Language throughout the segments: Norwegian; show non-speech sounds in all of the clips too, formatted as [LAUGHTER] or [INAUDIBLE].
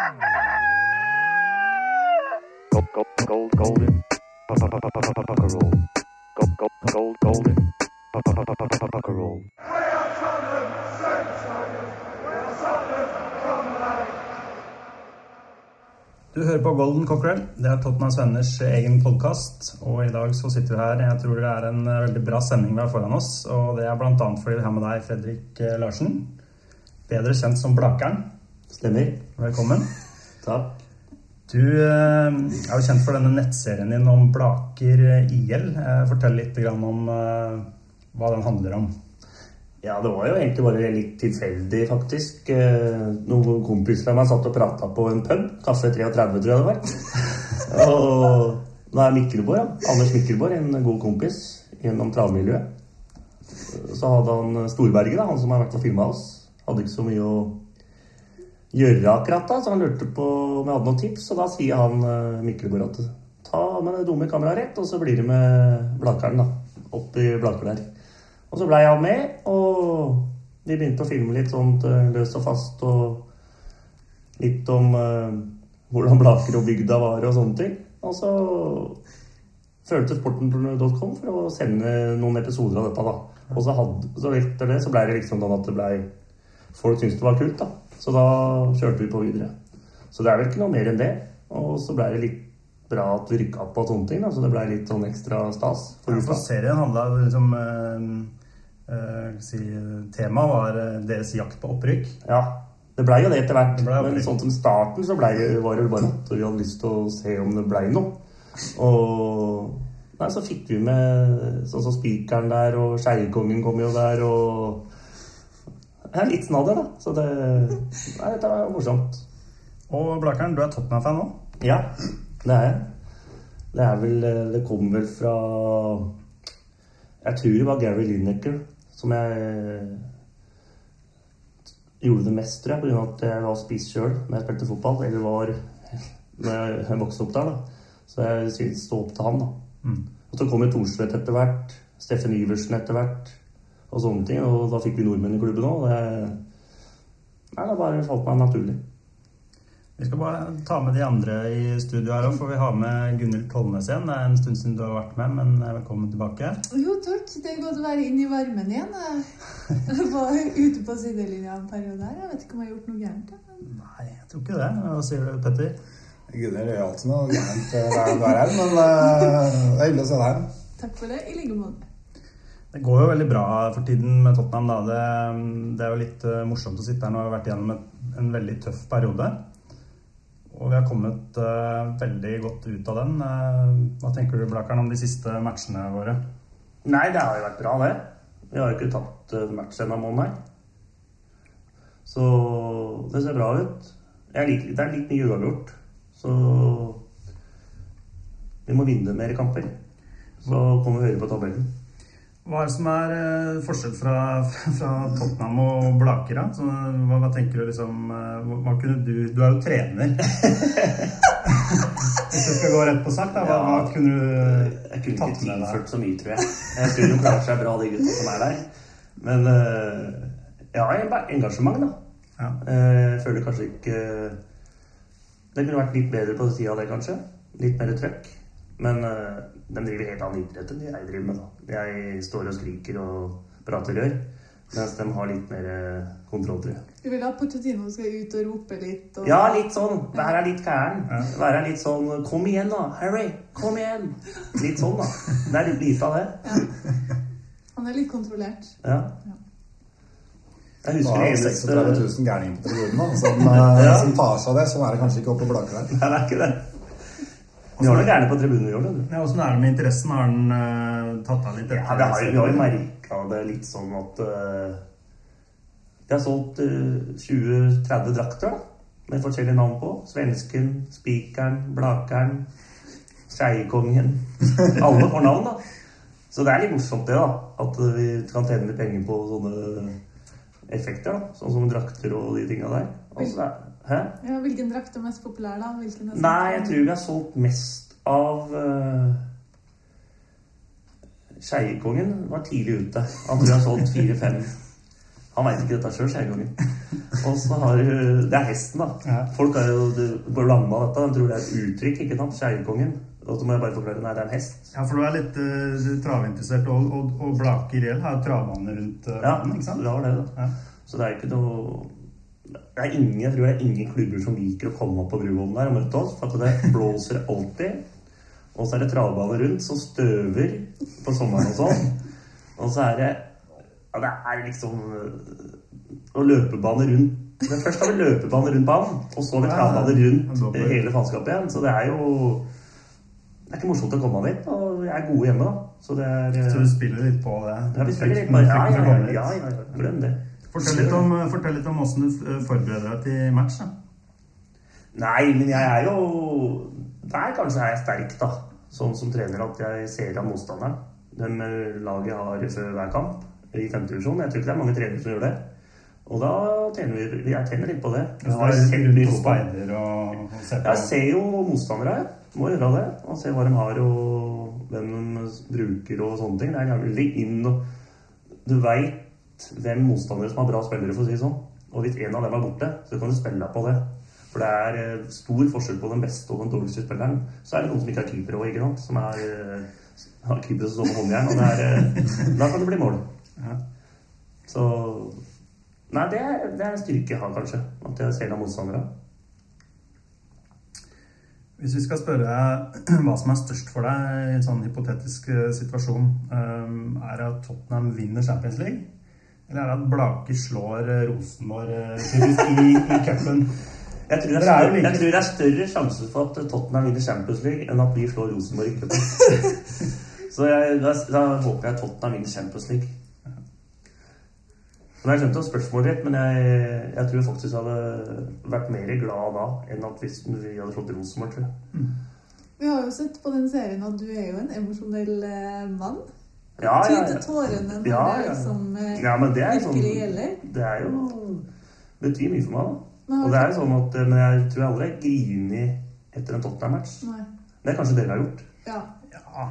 Gold, gold, gold, golden. Roll. Du hører på Golden Cockerel. Det er Tottenhams Venners egen podkast. Og i dag så sitter vi her. Jeg tror det er en eh, veldig bra sending vi har foran oss. Og det er bl.a. fordi vi har med deg Fredrik eh, Larsen. Bedre kjent som Blakeren. Stemmer. Velkommen. [LAUGHS] Takk. Du eh, er jo kjent for denne nettserien din om Blaker eh, IL. Eh, fortell litt om hva den handler om. Ja, det var jo egentlig bare litt tilfeldig, faktisk. Noen kompiser av meg satt og prata på en pub. Kaffe 33, tror jeg det var. [LAUGHS] og da er Mikkelborg, ja. Anders Mikkelborg, en god kompis gjennom travmiljøet. Så hadde han Storberget, da, han som har vært og filma oss. Hadde ikke så mye å gjøre akkurat da, så han lurte på om jeg hadde noen tips. Og da sier han Mikkel Mikkelborg at ta med det dumme kameraet rett, og så blir det med Blakeren, da. Opp i Blakeren der. Og så blei han med, og vi begynte å filme litt sånn eh, løst og fast. Og litt om uh, hvordan Blaker og bygda var og sånne ting. Og så følte sporten.com for å sende noen episoder av dette, da. Og så, hadde, så etter det så blei det liksom sånn at det blei Folk syntes det var kult, da. Så da kjørte vi på videre. Så det er vel ikke noe mer enn det. Og så ble det litt bra at vi rykka opp på sånne ting, da. Så det ble litt sånn ekstra stas. for Ja, serien handla liksom eh, eh, si, Temaet var eh, deres jakt på opprykk. Ja, det blei jo det etter hvert. Det Men sånn som starten så ble, det- var det bare at vi hadde lyst til å se om det blei noe. Og nei, så fikk vi med sånn som Spikeren der, og Skeikongen kom jo der, og ja, litt snadder, da. Så det Nei, dette var morsomt. Og Blakkern, du er Tottenham-fan nå? Ja, det er jeg. Det er vel Det kom vel fra Jeg tror det var Gary Lineker som jeg gjorde det mest, tror jeg, pga. at jeg var spiss sjøl når jeg spilte fotball. Eller var [LAUGHS] når jeg vokste opp der, da. Så jeg syntes stå opp til han, da. Mm. Og så kom jo Thorstvedt etter hvert. Steffen Iversen etter hvert. Og sånne ting. Og da fikk vi nordmenn i klubben òg. Nei, det bare falt meg naturlig. Vi skal bare ta med de andre i studio her òg, for vi har med Gunhild Tollnes igjen. Det er en stund siden du har vært med, men velkommen tilbake. Jo, takk. Det er godt å være inne i varmen igjen. Jeg var ute på sidelinja en periode her. Jeg vet ikke om jeg har gjort noe gærent. men- Nei, jeg tror ikke det. Hva sier du, Petter? Gunhild gjør alltid noe gærent eh, der du er her, men eh, det er hyggelig å se deg her. Takk for det. I like måte. Det går jo veldig bra for tiden med Tottenham. Da. Det, det er jo litt eh, morsomt å sitte her nå. Vi har vært gjennom et, en veldig tøff periode. Og vi har kommet uh, veldig godt ut av den. Uh, hva tenker du, Blakeren, om de siste matchene våre? Nei, det har jo vært bra, det. Vi har jo ikke tapt eh, match ennå, må nei. Så det ser bra ut. Liker, det er litt mye uavgjort. Så vi må vinne mer kamper. Så kommer vi høyere på tabellen. Hva er det som er eh, forskjell fra, [LAUGHS] fra Tottenham og Blaker? da? Så, hva, hva tenker du liksom eh, hva, kunne du Du er jo trener. [LAUGHS] Hvis du skal gå rett på sak, da, hva, hva kunne du Jeg kunne tatt ikke tilført så mye, tror jeg. Jeg tror de klarer seg bra, de gutta som er der. Men eh, ja, engasjement, da. Ja. Jeg føler kanskje ikke Det kunne vært litt bedre på sida av det, kanskje. Litt mer trøkk. Men de driver helt annen idrett enn de jeg driver med. da. Jeg står og skriker og prater rør. Mens de har litt mer eh, kontroll, tror jeg. Du vil at Pochettino skal ut og rope litt? Og... Ja, litt sånn. Være litt gæren. Være litt sånn Kom igjen, da! Harry! Kom igjen! Litt sånn, da. Det er litt lite av det. Han er litt kontrollert. Ja. Jeg husker er det det eneste 36 000 gærninger på tribunen som, eh, Ja. som tar seg av det. Sånn er det kanskje ikke oppe på Blaker der. Nei, det er ikke det. Vi er det gjerne på tribunen, vi du. Ja, Åssen er det med interessen? Har den uh, tatt av litt? Ja, det har, vi har jo merka det litt sånn at uh, Vi har solgt uh, 20-30 drakter da, med forskjellige navn på. Svensken, Spikeren, Blakeren, Skeiekongen. [LAUGHS] Alle får navn, da. Så det er litt morsomt, det, da. At eh, vi kan tjene litt penger på sånne effekter. da, Sånn som drakter og de tinga der. Altså, det er- hæ? Ja, hvilken drakt er mest populær, da? Hvilken er Nei, jeg tror vi har solgt mest av uh, Skeiekongen var tidlig ute. Han tror jeg har solgt fire-fem. Han veit ikke dette sjøl, Skeiekongen. Og så har du Det er hesten, da. Folk har jo blanda dette. De tror det er et uttrykk, ikke sant? Skeikongen. Og så må jeg bare forklare nei, det er en hest. Ja, for du er litt uh, travinteressert, og, og, og Blaker IRL har jo travbane rundt uh, Ja, banen, ikke sant? det var det, da. Ja. Så det er ikke noe det er ingen, Jeg tror det er ingen klubber som liker å komme opp på Bruvollen der og møte oss. For at det blåser alltid. Og så er det travbane rundt som støver på sommeren og sånn. Og så er det Ja, det er liksom øh, Og løpebane rundt Men Først har vi løpebane rundt banen, og så har vi travbane rundt hele faenskapet igjen. Så det er jo Det er ikke morsomt å komme dit. Og vi er gode hjemme, da. Så det er Så du spiller litt på det? ja, vi spiller litt på komme ja. ja, ja, ja. Glem det. Fortell litt om, fortell litt om hvordan du eh, forbereder deg til match. da. Nei, men jeg er jo Der kanskje er jeg sterk, da. Sånn som trener at jeg ser av motstanderen. Den eh, laget har før hver kamp i femtedivisjon. Jeg tror ikke det er mange trenere som gjør det. Og da tjener vi Jeg tjener litt på det. Du Jeg har selv rundt mye og. Jeg ser jo motstandere. Må gjøre det. Og se hva de har og hvem de bruker og sånne ting. Det er veldig inn og Du veit hvem motstandere som har bra spillere, for å si det sånn. Og hvis en av dem er borte, så kan du spille deg på det. For det er eh, stor forskjell på den beste og den dårligste spilleren. Så er det noen som ikke har keeper òg, ikke sant. Som er, eh, har keepere som står med håndjern. Og det er, eh, da kan det bli mål. Så Nei, det er, det er en styrke jeg har, kanskje. At jeg ser av motstandere. Hvis vi skal spørre deg [CLEARS THROAT] hva som er størst for deg i en sånn hypotetisk situasjon, er det at Tottenham vinner Champions League? Eller er det at Blake slår eh, Rosenborg eh, i, i cupen? Jeg tror, det er jeg tror det er større sjanse for at Tottenham vinner Champions League enn at vi slår Rosenborg i cupen. [LAUGHS] Så jeg, da, da håper jeg Tottenham vinner Champions League. Men Jeg skjønte spørsmålet ditt, men jeg, jeg tror faktisk jeg hadde vært mer glad da enn at hvis vi hadde slått Rosenborg, tror jeg. Vi har jo sett på den serien at du er jo en emosjonell eh, mann. Ja, ja, Tyter tårene når Ja, det liksom eh, ja men det er sånn virkelig gjelder. Det er jo betyr mye for meg, da. Men Og det er jo sånn at Men jeg tror jeg aldri har grinet etter en Tottenham-match. Nei. Det er kanskje dere har gjort. Ja. Ja.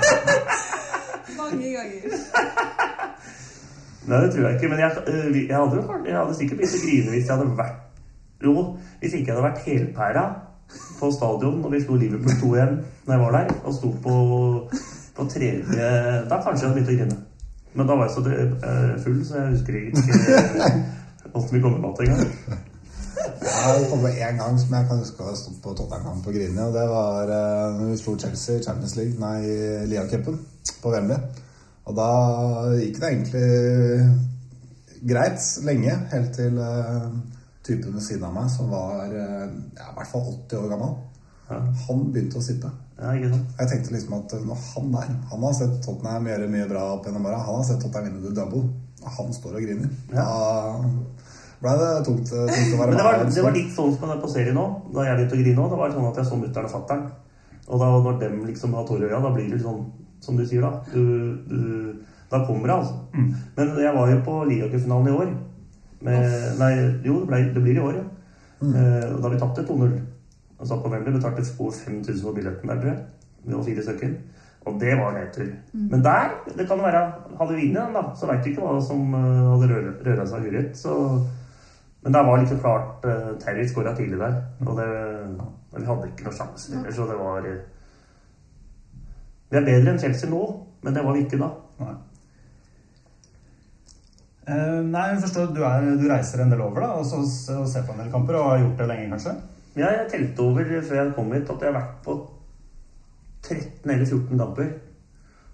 [LAUGHS] Mange ganger. Nei, det tror jeg ikke. Men jeg, øh, jeg, hadde, jeg hadde sikkert begynt å grine hvis jeg hadde vært Jo, hvis ikke jeg hadde vært helpæra på stadion når vi slo Liverpool 2 igjen når jeg var der, og sto på, på tredje Da kanskje jeg hadde begynt å grine. Men da var jeg så øh, full, så jeg husker ikke åssen vi kom med mat engang. Jeg har kommet en gang som jeg kan huske å stått på Tottenham på grine. og det var uh, når vi slo Chelsea i Champions League, nei, Lia-cupen på Wembley. Og da gikk det egentlig greit lenge, helt til uh, typen ved siden av meg, som var uh, ja, i hvert fall 80 år gammel, Ja. han begynte å sitte. Ja, ikke sant? Jeg tenkte liksom at når han der, han har sett Tottenham gjøre mye bra opp gjennom åra, han har sett Tottenham vinne the double, han står og griner. Ja. Da ble det tungt, tungt å være med. det var, det var litt sånn som på serien nå. Da jeg begynte å grine òg. Det var sånn at jeg så mutter'n og fatter'n. Og da, når dem liksom har tårer i øya, da blir det litt sånn som du sier, da. Du, du, da kommer det, altså. Men jeg var jo på Liacup-finalen i år. Med, nei, jo, det, ble, det blir i år, ja. Mm. og da vi tapte 2-0. Og satt på Wembley, betalte over 5000 for billetten der, tror jeg. Vi var fire stykker. Og det var nedtur. Men der, det kan være Hadde vi vunnet den, da, så veit vi ikke hva som eh, hadde røra, seg urett. Så Men det var liksom klart uh, Terry skåra tidlig der. Og det, vi hadde ikke noen sjanse heller, så det var eh, Vi er bedre enn Chelsea nå, men det var vi ikke da. Nei. uh, nei, jeg forstår du, er, du reiser en del over da, og, så, og ser på en del kamper, og har gjort det lenge, kanskje? Ja, jeg telte over før jeg kom hit at jeg har vært på 13 eller 14 kamper.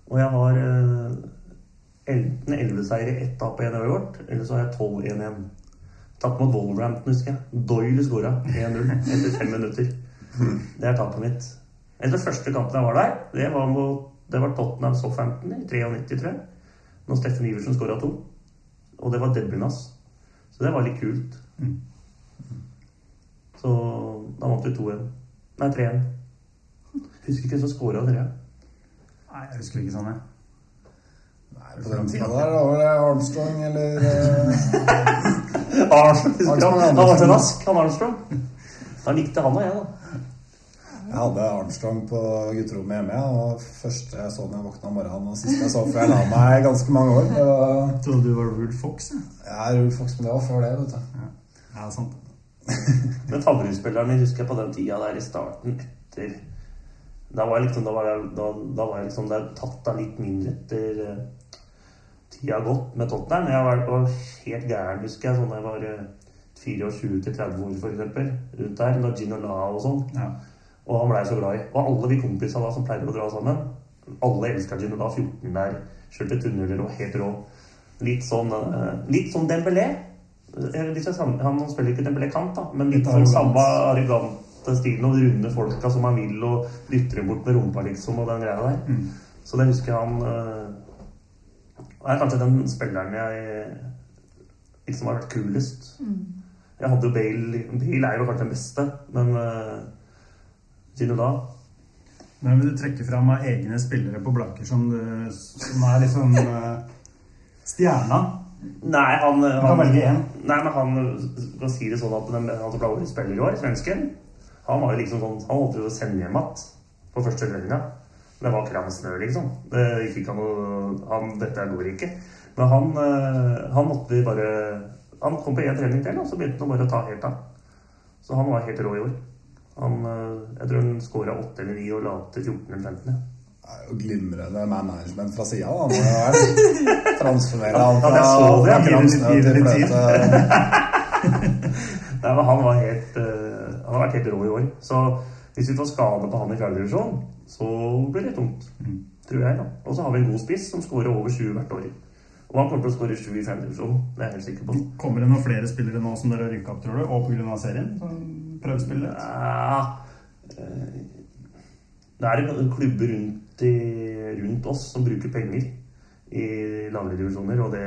Og jeg har eh, enten 11 seire, ett tap og én uavgjort, eller så har jeg 12-1-1. Tapt mot Wolverhampton, husker jeg. Doyle skåra 1-0 etter fem minutter. Det er tapet mitt. En av de første kampene jeg var der, det var, mot, det var Tottenham Southampton i 93, tror jeg. Når Steffen Iversen skåra to. Og det var debuten hans. Så det var litt kult. Så da vant vi 2-1. Nei, 3-1. Husker ikke hvem som scora dere. Nei, jeg husker ikke sånn, jeg. Nei, på den tida der var det Armstrong eller eh, [LAUGHS] Armstrong, Armstrong han, var så rask, han Armstrong. Da likte han og jeg, da. Jeg hadde Armstrong på gutterommet hjemme. og Første jeg så når jeg våkna om morgenen, og siste jeg så før jeg la meg i ganske mange år. Trodde du var Rude Fox. Ja, jeg er Fox, men det var før det. vet du. Ja, sant. [LAUGHS] Men favorittspilleren min husker jeg på den tida der i starten etter Da var jeg liksom Da var jeg, da, da var jeg liksom Det er tatt av litt mindre etter uh, tida gått med Tottenham. Jeg var, var helt gæren, husker jeg, sånn da jeg var uh, 24 til 30 år, eksempel. Rundt der. Da Gino La og sånn. Ja. Og han blei så glad i. Og alle vi kompisene da som pleide å dra sammen, alle elska Gino La. 14 der. Kjørte tunneler og helt rå. Litt sånn, uh, litt sånn Dembélé. Eh, Litt samme- han spiller ikke Dembélé kant, da, men litt Litt sånn samme arrogante stilen og runde folka som han vil, og dytter dem bort med rumpa, liksom, og den greia der. Mm. Så det husker jeg han Det er kanskje den spilleren jeg liksom har vært kulest. Jeg hadde jo Bale Bale er jo kanskje den beste, men uh, Gino da Men vil du trekke fram av egne spillere på Blaker som, du, som er liksom uh, stjerna? Nei, han, kan han velge en. Nei, men han kan si det sånn at den, han som ble årets spiller i år, svensken Han var jo liksom sånn Han holdt jo å sende hjem igjen på første treninga. Det var kram snø, liksom. Det gikk ikke an å han, Dette går ikke. Men han, eh, han måtte bare Han kom på én trening til, og så begynte han bare å ta helt av. Så han var helt rå i år. Han, eh, jeg tror han skåra 8 eller 9 og la til 14 eller 15. ja. Glimrende man management fra sida. da. Transformere alt Ja, fra kram snø til fløte. [LAUGHS] Nei, men han var helt uh, Han har vært helt rå i år. Så hvis vi får skade på han i fjerdedivisjon, så blir det tungt. Tror jeg, da. Og så har vi en god spiss som skårer over 20 hvert år. Og han kommer til å skåre 7 i fjerdedivisjon. Det er jeg helt sikker på. Kommer det noen flere spillere nå som dere har rykka opp, tror du? Og pga. serien? Som prøvespiller? Ja, eh, det er en klubber rundt, i, rundt oss som bruker penger i lavere divisjoner, og det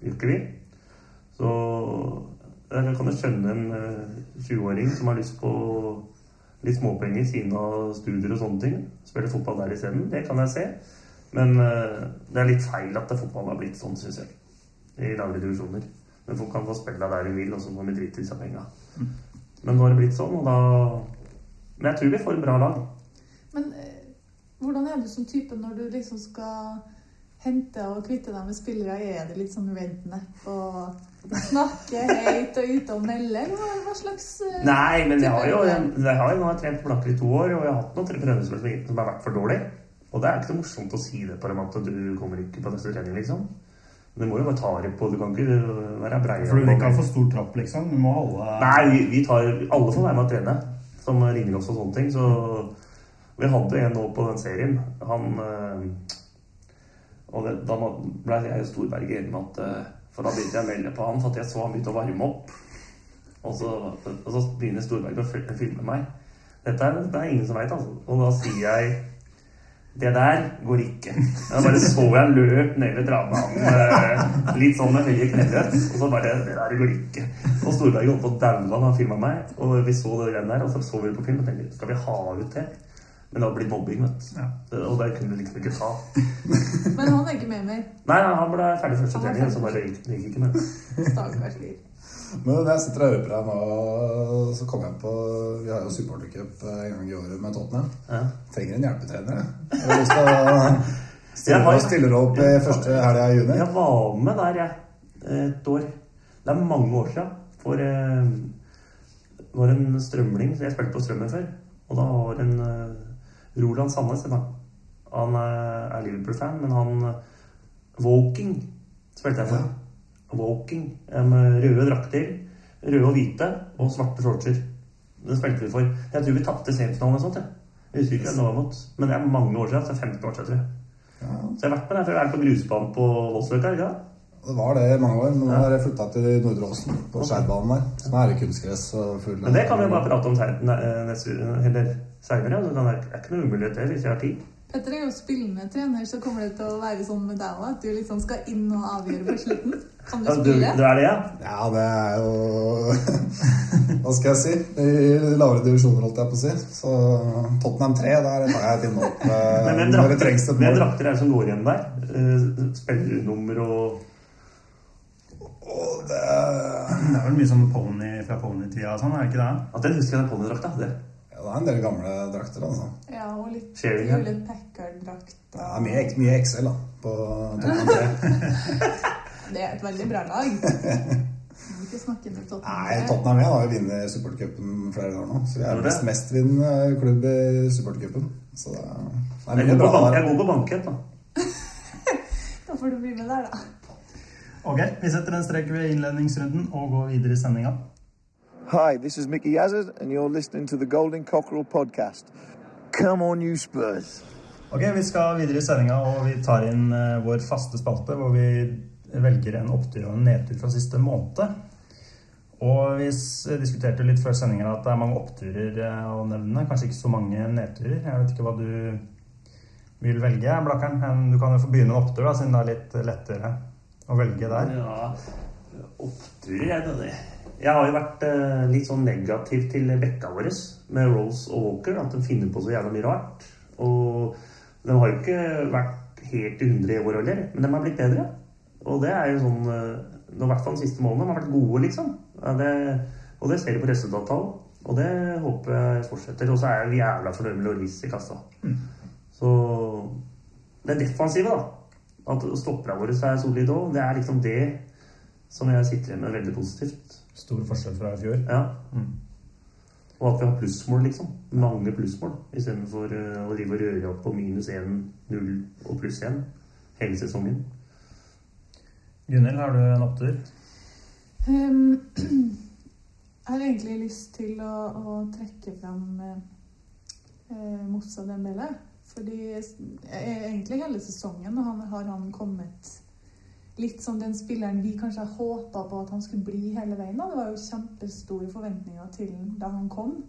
gjør ikke vi. Så jeg kan jo skjønne en eh, 20-åring som har lyst på litt småpenger siden av studier og sånne ting. Spille fotball der isteden. Det kan jeg se. Men eh, det er litt feil at fotball har blitt sånn, syns jeg. I lavere divisjoner. Men folk kan få spille der de vil, og så får vi drite i seg penga. Men nå har det blitt sånn, og da Men jeg tror vi får et bra lag. Men eh, hvordan er du som type når du liksom skal hente og kvitte deg med spillere? Er det litt sånn rednap og snakke høyt og ute og melde? Eller hva, slags eh, Nei, men jeg har jo jeg, jeg har jo nå trent på Blakker i to år, og jeg har hatt noen prøvespill som, som har vært for dårlig. Og det er ikke så morsomt å si det på dem at du kommer ikke på neste trening, liksom. Men du må jo bare ta det på. Du kan ikke være brei. For du vil ikke ha for stor trapp, liksom? Du må holde Nei, vi, vi tar Alle får være med og trene, som ringer oss og sånne ting. Så vi hadde en nå på den serien. Han eh, Og det, da ble jeg Storberget enige med at eh, For da begynte jeg å melde på han, for at jeg så han begynte å varme opp. Og så, og så begynner Storberget å filme meg. Dette er, det er ingen som veit, altså. Og da sier jeg det der går ikke. Jeg bare så jeg løp ned ved travbanen. eh, Litt sånn med høye knebrett. Og så bare Det der går ikke. Og Storberget holdt på å daue da han filma meg. Og vi så det der, og så så vi på film og tenkte skal vi ha ut det? Men det blir blitt mobbing, vet du. Ja. Og det kunne vi liksom ikke ta. [LAUGHS] Men han er ikke med mer. Nei, han ble ferdig første trening, så bare gikk det ikke mer. [LAUGHS] Stakkars. Men når jeg sitter og hører på deg nå, så kommer jeg på Vi har jo supportercup en gang i året med Tottenham. Ja. Trenger en hjelpetrener. jeg. Har lyst til å [LAUGHS] stille, har- stiller opp i første helga i juni. Jeg var med der, jeg. Et år. Det er mange år siden. For eh, det var en strømling Jeg spilte på Strømmen før. Og da var en eh, Roland Sandnes han. Eh, er Liverpool-fan, men han eh, Woking spilte jeg for. Woking. eh, Med røde drakter. Røde og hvite og svarte shortser. Det spilte vi for. Jeg tror vi tapte semifinalen og sånt. Jeg. husker ikke hvem det var mot. Men det er mange år siden. Så det er 15 år siden, tror jeg. Ja, Så jeg har vært med der før. Jeg er på grusbanen på Voldsløkka. Ja. det var det i mange år, men nå har jeg flytta til Nordre Åsen, på skjærbanen der. Så nå er det kunstgress og full Men det kan vi bare prate om neste, eller seinere. Det er ikke noe umulighet det, hvis jeg har tid. Petter er jo spillende trener, så kommer det til å være sånn med deg òg, at du liksom skal inn og avgjøre på slutten. Kan du Ja, spille? du er det, ja? Ja, det er jo [LAUGHS] Hva skal jeg si? I lavere divisjoner, holdt jeg på å si. Så Tottenham 3, der tar jeg et innhold. [LAUGHS] Men hvem drakter, hvem drakter er det som går igjen der? Eh, Spillernummer og Og det Det er vel mye sånn pony fra ponytida og sånn, er det ikke det? At den husker jeg den ponnydrakta. Det. Ja, det er en del gamle drakter, altså. Ja, og litt. Hewlett Packard-drakt. Det er mye, mye Excel da, på toppen 3. [LAUGHS] Det er et veldig bra lag. Må ikke snakke ned Tottenham. Nei, Tottenham 1 har jo vunnet supportcupen flere år nå. Så vi er du mestvinnende klubb i supportcupen. Så det er, det er Jeg mye på, bra der. jeg er på bankett, da. [LAUGHS] Da får du bli med der, da. Ok, vi setter en strek ved innledningsrunden og går videre i sendinga. Hi, this is Mickey Yazard, and you're listening to the Golden Cockerel podcast. Come on, you Spurs. Ok, vi skal videre i sendinga, og vi tar inn uh, vår faste spalte, hvor vi velger en opptur og en nedtur fra siste måned. Og vi s- diskuterte litt før sendinga at det er mange oppturer eh, å nevne, kanskje ikke så mange nedturer. Jeg vet ikke hva du vil velge, Blakkern. Men Du kan jo få begynne med en opptur, da, siden det er litt lettere å velge der. Ja, oppturer er det. Jeg har jo vært eh, litt sånn negativ til bekka vår med Rolls og Walker. At de finner på så jævla mye rart. Og de har jo ikke vært helt i 100 i år heller, men de har blitt bedre. Og det er jo sånn eh, I hvert fall den siste måneden har vært gode, liksom. Ja, det, og det ser du på resultattall. Og det håper jeg fortsetter. Og så er jeg jævla fornøyd med Loris i kassa. Så det defensive, da. At stopperne våre er solide òg. Det er liksom det som jeg sitter igjen med veldig positivt. Stor forskjell fra i fjor. Ja. Mm. Og at vi har plussmål, liksom. Mange plussmål. Istedenfor uh, å drive og røre opp på minus 1, 0 og pluss 1 hele sesongen. Gunhild, har du en opptur? Um, [CLEARS THROAT] jeg har egentlig lyst til å, å trekke fram uh, Mossa Dembele. Fordi eh, egentlig hele sesongen han, har han kommet litt som den spilleren vi kanskje håpa på at han skulle bli hele veien. Da. Det var jo kjempestore forventninger til da han kom.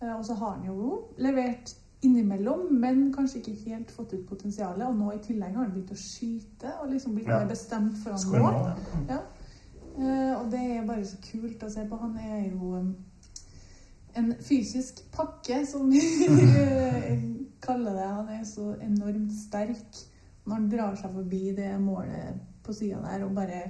Eh, og så har han jo levert innimellom, men kanskje ikke helt fått ut potensialet. Og nå i tillegg har han begynt å skyte og liksom blitt Ja. mer bestemt foran han ja. Ja. Eh, og det er bare så kult å se på. Han er jo um, en fysisk pakke, som vi [LAUGHS] eh, kaller det. Han er så enormt sterk når han drar seg forbi det målet på sida der, og bare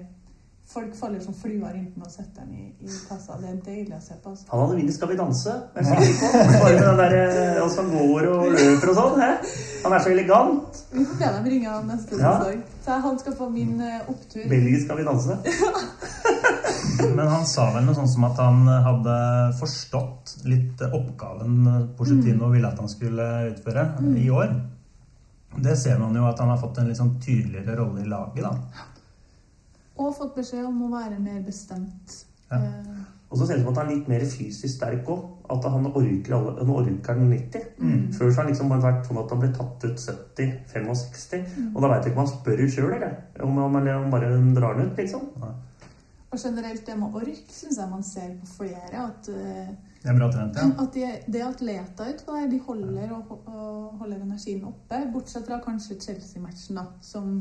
Folk faller som fluer inntil man setter den i, i kassa. Det er deilig å se på. Altså. Han hadde vunnet Skal vi danse. Er. Bare med den der eh, åssen han går og løper og sånn. Han er så elegant. Vi får be dem ringe han neste Ja. sesong. Så han skal få min eh, opptur. Belgisk Skal vi danse. [LAUGHS] Men han sa vel noe sånt som at han hadde forstått litt oppgaven Porcetino ville at han skulle utføre i år. Det ser man jo at han har fått en litt sånn tydeligere rolle i laget, da. Og fått beskjed om å være mer bestemt. Ja. Eh, Og så ser det ut som at han er litt mer fysisk sterk òg. At han orker, alle, han orker den 90. Før så har han liksom bare vært sånn at han ble tatt ut 70-65. Og da veit jeg ikke om han spør sjøl, eller? Om han, eller om han bare drar den ut, liksom. Og generelt det med ork syns jeg man ser på flere. At, eh, Det er bra trent, ja. at de, det er atleter utpå der. De holder, og, og holder energien oppe. Bortsett fra kanskje Chelsea-matchen, da. Som,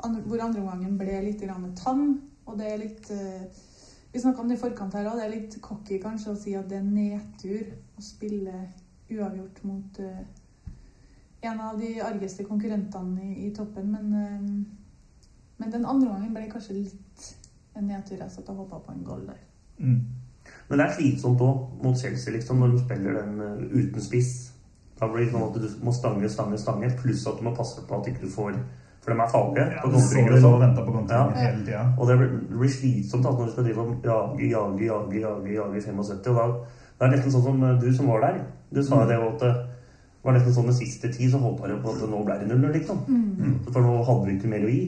hvor andre gangen ble litt tam. Og det er litt eh, Vi snakka om det i forkant her òg. Det er litt cocky kanskje å si at det er nedtur å spille uavgjort mot eh, en av de argeste konkurrentene i, i toppen. Men, men den andre gangen ble kanskje litt en nedtur. Jeg satt og håpa på en goal der. Mm. Men det er slitsomt òg mot Chelsea, liksom, når de spiller den eh, uten spiss. Da blir det sånn at du må stange, stange, stange, pluss at du må passe på at ikke du får For de er farlige. Ja, du så det lå og venta på kontringer Ja. hele tida. Og det blir, det blir slitsomt når du skal drive og jage, jage, jage, jage, jage i 75. Og da, det er nesten sånn som eh, du som var der. Du sa jo det at det var nesten sånn den siste tid så håpa jeg på at nå ble det null, liksom. For nå hadde vi ikke mer å gi.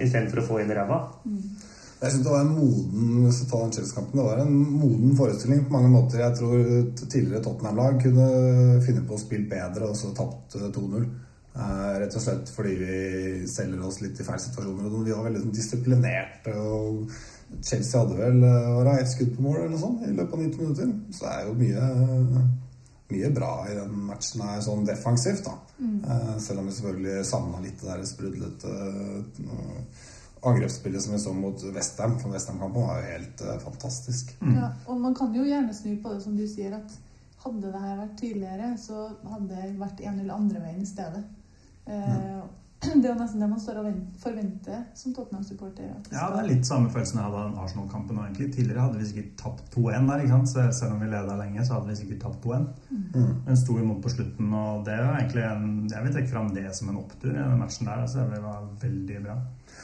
Istedenfor å få inn ræva. ræva. Jeg synes det var en moden du tar den Chelsea-kampen, det var en moden forestilling på mange måter. Jeg tror tidligere Tottenham-lag kunne finne på å spille bedre og så tapt eh, 2-0. Eh, rett og slett fordi vi selger oss litt i feil situasjoner. Vi var veldig sånn disiplinerte. og Chelsea hadde vel eh, var ett skudd på mål eller noe sånt i løpet av 90 minutter. Så det er jo mye, mye bra i den matchen her sånn defensivt. da. Eh, selv om vi selvfølgelig savna litt det der sprudlete eh, angrepsspillet som vi så mot Westham. For Westham-kampen var jo helt uh, fantastisk. Ja, og man kan jo gjerne snu på det, som du sier, at hadde det her vært tidligere, så hadde det vært 1-0 andre veien i stedet. Eh, Det er jo nesten det man står og forventer som Tottenham-supporter. Ja, det er litt samme følelsen jeg hadde av den Arsenal-kampen. nå, egentlig. Tidligere hadde vi sikkert tapt 2-1 der, ikke sant? Så selv om vi leda lenge, så hadde vi sikkert tapt 2-1. Mm. Men sto imot på slutten, og det er egentlig en, jeg vil trekke fram det som en opptur i den matchen der. Altså, det var veldig bra.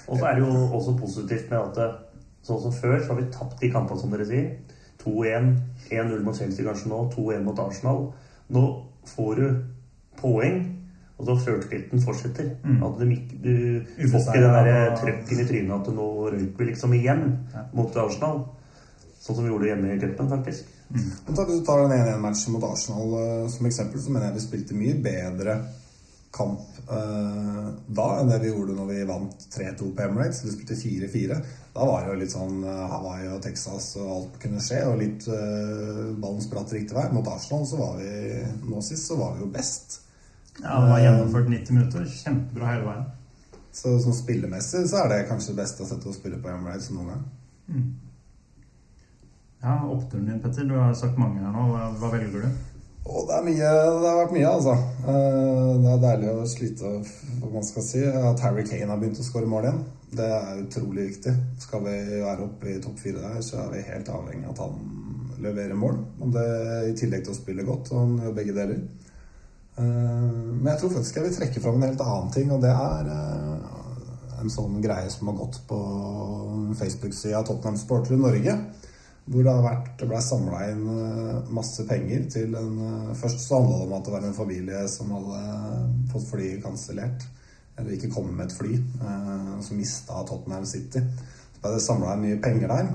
Og så er det jo også positivt med at sånn som før, så har vi tapt de kampene, som dere sier. 2-1, 1-0 mot Chelsea kanskje nå, 2-1 mot Arsenal. Nå får du poeng, og så sjøltilliten fortsetter. Mm. At du, ikke- du får ikke den der trøkken i trynet at nå røyk vi liksom igjen Ja. mot Arsenal. Sånn som vi gjorde hjemme i cupen, faktisk. Men ta- Hvis du tar den 1-1-matchen mot Arsenal eh, som eksempel, så mener jeg vi spilte mye bedre kamp eh, da enn det vi gjorde når vi vant 3-2 på Emirates. Vi spilte 4-4. Da var det jo litt sånn eh, Hawaii og Texas og alt kunne skje, og litt uh, ballen spratt riktig vei. Mot Arsenal så var vi nå sist så var vi jo best. Ja, Det var gjennomført 90 minutter. Kjempebra hele veien. Så som spillemessig så er det kanskje det beste å spille på Emirates noen gang. Ja, Oppturen din, Petter. Du har sagt mange her nå. Hva, hva velger du? Å, det er mye, det har vært mye, altså. Eh, Det er deilig å slite, hva man skal si. At Harry Kane har begynt å skåre mål igjen. Det er utrolig viktig. Skal vi være oppe i topp fire der, så er vi helt avhengig av at han leverer mål. Og det I tillegg til å spille godt. og Han gjør begge deler. Eh, Men jeg tror faktisk jeg vil trekke fram en helt annen ting, og det er eh, en sånn greie som har gått på Facebook-sida Tottenham Sporter i Norge. Hvor det, har vært, det ble samla inn eh, masse penger til en Først så handla det om at det var en familie som hadde fått flyet kansellert. Eller ikke kommet med et fly. Som mista Tottenham City. Så ble det samla inn mye penger der.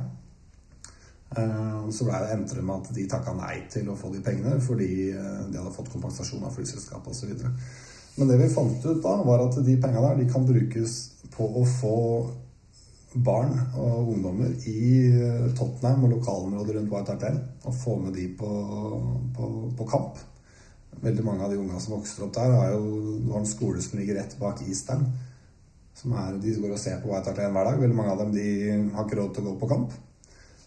Eh, Så ble det endte det med at de takka nei til å få de pengene fordi eh, de hadde fått kompensasjon av flyselskapet osv. Men det vi fant ut da, var at de penga der de kan brukes på å få barn og ungdommer i eh, Tottenham og lokalområdet rundt White Hart Lane og få med de på, på, på kamp. Veldig mange av de unga som vokser opp der, har jo har en skole som ligger rett bak Eastern. Som er, de går og ser på White Hart Lane hver dag. Veldig mange av dem de har ikke råd til å gå på kamp.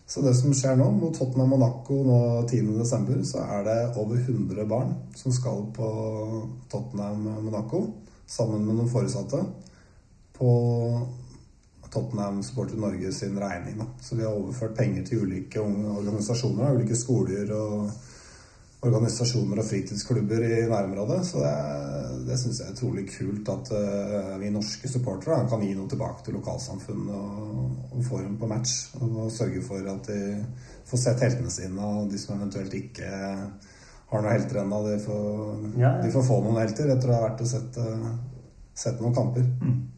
Så det som skjer nå, mot Tottenham Monaco nå 10.12., så er det over 100 barn som skal på Tottenham Monaco sammen med noen foresatte på Tottenham Supporter Norge sin regning. Da. Så vi har overført penger til ulike organisasjoner, ulike skoler og organisasjoner og fritidsklubber i nærområdet. Så det, det syns jeg er utrolig kult at eh, vi norske supportere kan gi noe tilbake til lokalsamfunnet og, og få dem på match. Og sørge for at de får sett heltene sine, og de som eventuelt ikke har noen helter ennå, de, får- Ja, ja. de får få noen helter etter å ha vært og sett, eh, sett noen kamper.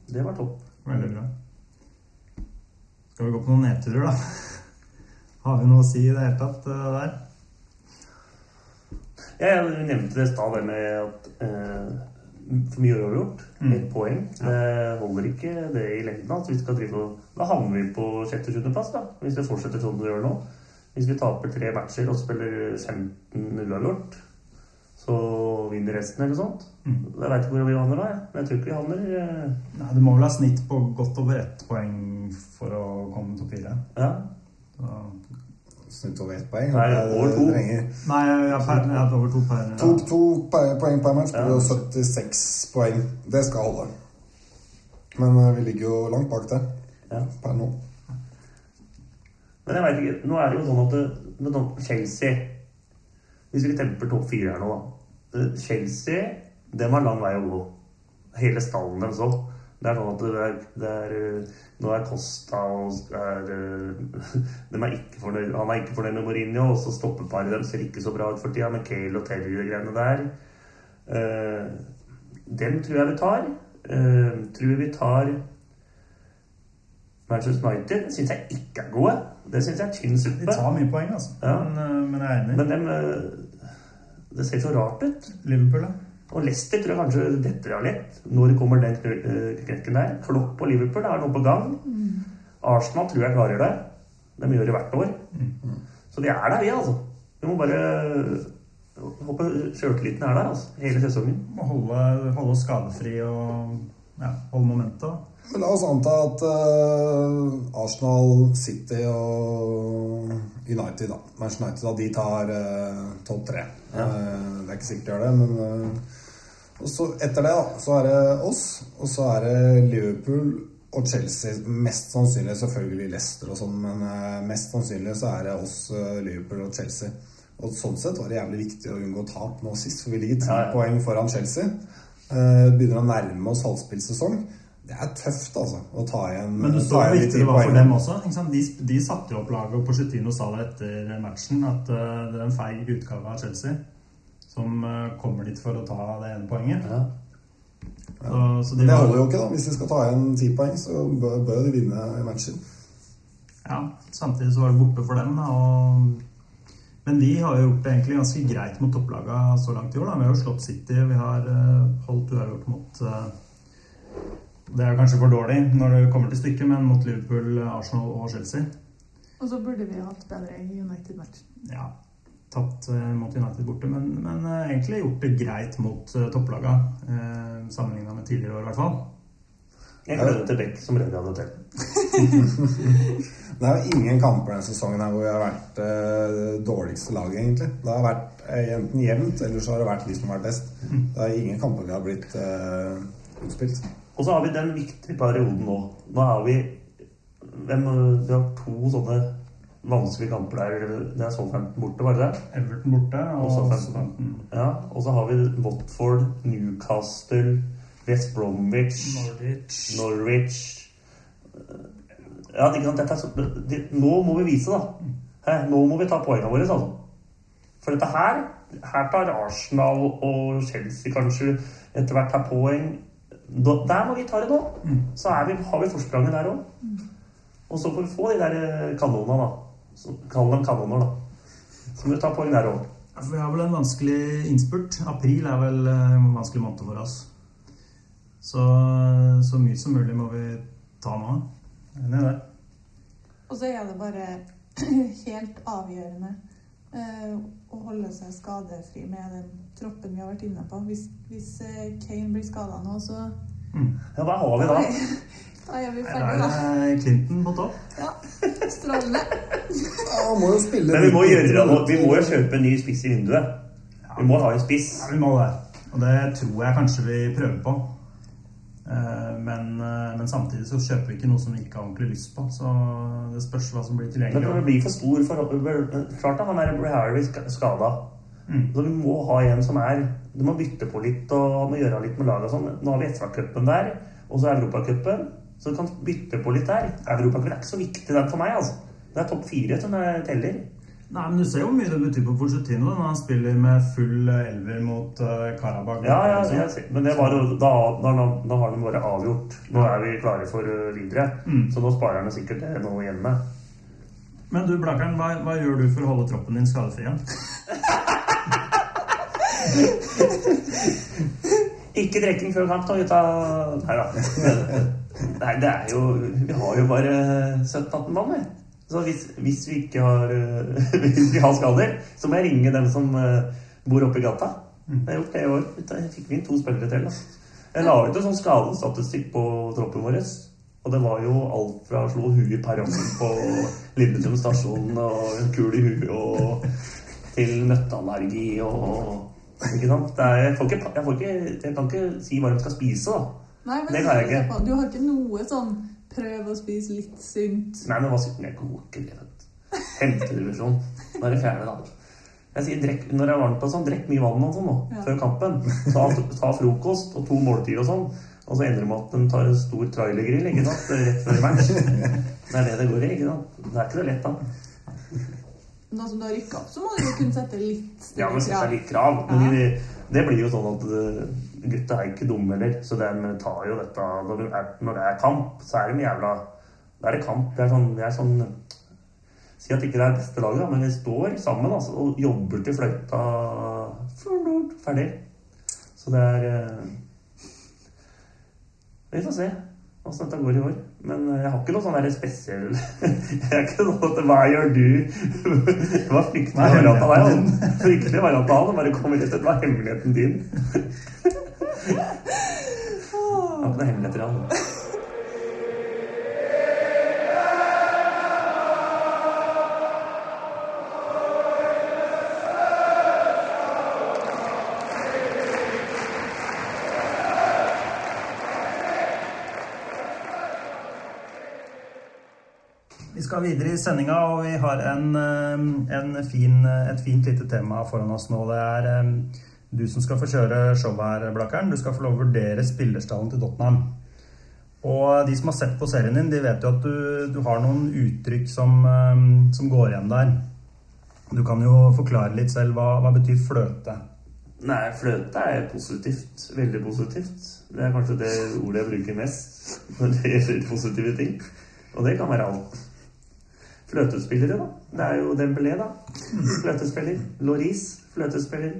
Det var topp. Veldig bra. Skal vi gå på noen nedturer, da? [LAUGHS] Har vi noe å si i det hele tatt eh, der? Ja, jeg nevnte det i stad, det med at eh, for mye uavgjort. Mm. Ett poeng. Det holder ikke det i lengden. At vi skal drive og, da havner vi på sjette-sjuendeplass, da. Hvis vi fortsetter sånn vi gjør nå. Hvis vi taper tre matcher og spiller 15 uavgjort, så vinner resten eller sånt. Mm. Jeg veit ikke hvor vi havner da, jeg. Men jeg tror ikke vi havner eh, Nei, Du må vel ha snitt på godt over ett poeng for å komme topp fire. Ja. Så- Snitt over ett poeng. Nei, er- over to. Nei, ja, per, ja, over to per To, to poeng per match blir jo 76 poeng. Det skal holde. Men eh, vi ligger jo langt bak det ja. per nå. Men jeg vet ikke, nå er det jo sånn at med Chelsea Hvis vi temper topp fire her nå, da. Eh, Chelsea, dem har lang vei å gå. Hele stallen deres òg. Det er sånn at det er, det er eh, Nå er Costa og er, eh, [LAUGHS] de er ikke fornøyd, Han er ikke fornøyd med Mourinho, og så stopper paret dem ser ikke så bra ut for tida, med Cale og Terry og greiene der. Den dem tror jeg vi tar. Eh, tror vi tar Manchester United syns jeg ikke er gode. Det syns jeg er tynn De tar mye poeng, altså. Ja. Men, eh, men jeg er enig. Men eh, Det ser så rart ut. Liverpool, da? Og Leicester tror jeg kanskje detter av litt. Når kommer den kn- eh, knekken der? Klopp og Liverpool er noe på gang. Arsenal tror jeg klarer det. De gjør det hvert år. Så de er der, vi, altså. Vi må bare håpe sjøltilliten er der altså, hele sesongen. Må holde, holde oss skadefri og ja, holde momentet. La oss anta at uh, Arsenal, City og United, da. Manchester United, da, de tar uh, topp tre. Ja. Uh, det er ikke sikkert de gjør det, men Og så etter det, da, så er det oss, og så er det Liverpool og Chelsea. Mest sannsynlig selvfølgelig Leicester og sånn, men mest sannsynlig så er det oss, Liverpool og Chelsea. Og sånn sett var det jævlig viktig å unngå tap nå sist, for vi ligger ti Ja, ja. poeng foran Chelsea. Begynner å nærme oss halvspillsesong. Det er tøft, altså, å ta igjen Men du så hvor viktig det var for dem også. Ikke sant? De, de satte jo opp laget, og Porcetino sa det etter matchen, at uh, det er en feig utgave av Chelsea som uh, kommer dit for å ta det ene poenget. Ja. Så, så de Men det var- holder jo ikke, da. Hvis de skal ta igjen ti poeng, så bør, bør de vinne matchen. Ja, samtidig så var det borte for dem, da. Og... Men vi har jo gjort det egentlig ganske greit mot topplaga så langt i år. da. Vi har jo slått City, vi har uh, holdt uavgjort mot Det er kanskje for dårlig når det kommer til stykket, men mot Liverpool, Arsenal og Chelsea. Og så burde vi hatt bedre i United-matchen. Ja, tapt eh, mot United borte, men, men eh, egentlig gjort det greit mot uh, topplaga. Eh, Sammenligna med tidligere år, i hvert fall. Jeg gleder meg til Beck som redder av til. [LAUGHS] Det er jo ingen kamper denne sesongen her hvor vi har vært det dårligste laget, egentlig. Det har vært eh, enten jevnt, eller så har det vært de som har vært best. Det er ingen kamper vi har blitt eh, utspilt. Og så har vi den viktige perioden nå. Nå har vi hvem, Vi har to sånne vanskelige kamper der. Det er Southampton borte, var det det? Everton borte og Og Southampton. Southampton. Ja. Og så har vi Watford, Newcastle, West Bromwich, Norwich. Norwich Ja, ikke sant? Dette er så, det, nå må vi vise, da. Hæ? Nå må vi ta poengene våre, altså. For dette her Her tar Arsenal og Chelsea kanskje etter hvert tar poeng. Der må vi ta det nå. Så er vi, har vi forspranget der òg. Og så får vi få de der eh, kanonene, da. Så, Kall dem kanoner, da. Så må vi ta poeng der òg. Ja, Vi har vel en vanskelig innspurt. April er vel eh, en vanskelig måned for oss. Så, så mye som mulig må vi ta nå. Enig i det. Og så er det bare [CLEARS THROAT] helt avgjørende eh, å holde seg skadefri med den troppen vi har vært inne på. Hvis, hvis eh, Kane blir skada nå, så Ja, hva har vi da? [LAUGHS] da er vi ferdige, er da. det Clinton på topp. Ja, Strålende. [LAUGHS] Ja, må jo spille Men vi må gjøre. Vi må jo kjøpe en ny spiss i vinduet. Vi må ha en spiss. Ja, vi må det. Og det tror jeg kanskje vi prøver på. Eh, Men, eh, men samtidig så kjøper vi ikke noe som vi ikke har ordentlig lyst på. Så det spørs hva som blir Men tilgjengelig. det blir for stor for Klart da, han er Harry skada. Mm. Så vi må ha en som er Du må bytte på litt og må gjøre litt med laget sånn. Nå har vi FA-cupen der, og så Europacupen. Så du kan bytte på litt der. Europacupen er ikke så viktig den for meg, altså. Det er topp fire som er teller. Nei, men Du ser jo hvor mye det betyr på Pochettino når han spiller med full eh, elver mot uh, Karabakh. Ja, ja, ja, men det var jo da, da, da har de bare avgjort. Nå er vi klare for uh, videre. Mm. Så nå sparer han sikkert det nå hjemme. Men du, Blakkern, hva, hva gjør du for å holde troppen din skadefri? igjen? [LAUGHS] Ikke drikking før kamp, da, gutta. Nei da. [LAUGHS] Nei, det er jo Vi har jo bare 17-18 mann, vi. Så hvis, hvis vi ikke har eh, [LAUGHS] Hvis vi har skader, så må jeg ringe dem som eh, bor oppe i gata. Det har jeg gjort det i år. Da fikk vi inn to spillere til. Da. Jeg la ut en sånn skadestatistikk på troppen vår. Og det var jo alt fra å slå huet i perrongen på Lillestrøm stasjon og en kul i huet og til nøtteallergi og Ikke sant? Det er, jeg, får ikke, jeg, får ikke, jeg kan ikke si hva de skal spise, da. Nei, men Det kan jeg ikke. Du har ikke noe sånn prøv å spise litt sunt. Nei, men hva sier Jeg går ikke det. Femtedivisjon. Nå er det fjerde, da. Jeg sier, drekk, når jeg er varmt på sånn, drekk mye vann og sånn nå, Ja. før kampen. Ta, ta frokost og to måltider og sånn. Og så ender det med at de tar en stor trailergrill ikke sant? rett før match. Det er det det går i. ikke sant? Det er ikke det lett, da. Nå som du har rykka opp, så må du jo kunne sette litt Ja, men sette krav. litt krav. Men det, det blir jo sånn at gutta er ikke dumme heller. Så de tar jo dette når det, er, når det er kamp, så er de jævla Da er det kamp. Det er sånn, det er sånn Si at ikke det er beste laget, men vi står sammen altså, og jobber til fløyta ferdig. Så det er eh, Vi får se åssen dette går i år. Men eh, jeg har ikke noe sånn spesiell [LAUGHS] Jeg er ikke sånn at Hva gjør du? Det var fryktelig variant av deg. Fryktelig variant av han. Bare kommer rett etter hva er hemmeligheten din. [LAUGHS] Han hadde hemmeligheter, han. skal videre i sendinga, og vi har en, eh, en fin, eh, et fint lite tema foran oss nå. Det er eh, du som skal få kjøre showet her, Blakkeren. Du skal få lov å vurdere spillerstallen til Tottenham. Og de som har sett på serien din, de vet jo at du, du har noen uttrykk som, eh, som går igjen der. Du kan jo forklare litt selv. Hva, hva betyr fløte? Nei, fløte er positivt. Veldig positivt. Det er kanskje det ordet jeg bruker mest når det gjelder positive ting. Og det kan være alt. Fløtespillere, da. Det er jo Dembélé, da. Fløtespiller. Loris, fløtespiller.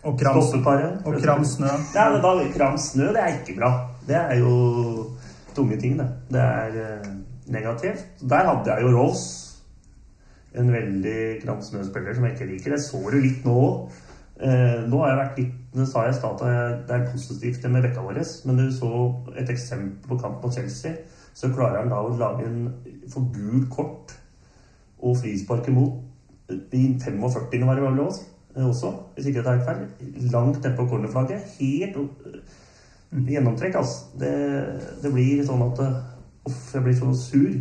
Og kram, og kram snø. Ja, men da, Kram snø, det er ikke bra. Det er jo tunge ting, det. Det er eh, negativt. Der hadde jeg jo Rolls. En veldig kram snø-spiller som jeg ikke liker. Jeg så det litt nå òg. Eh, nå har jeg vært litt Det sa jeg i stad at det er positivt det med vekka vår, Men du så et eksempel på kamp mot Chelsea. Så klarer han da å lage en for gult kort og frispark imot i 45. var det vel også, også, hvis ikke jeg er feil. Langt nedpå cornerflagget. Helt øh, gjennomtrekk, altså. Det, det blir sånn at øh, Uff, jeg blir så sur.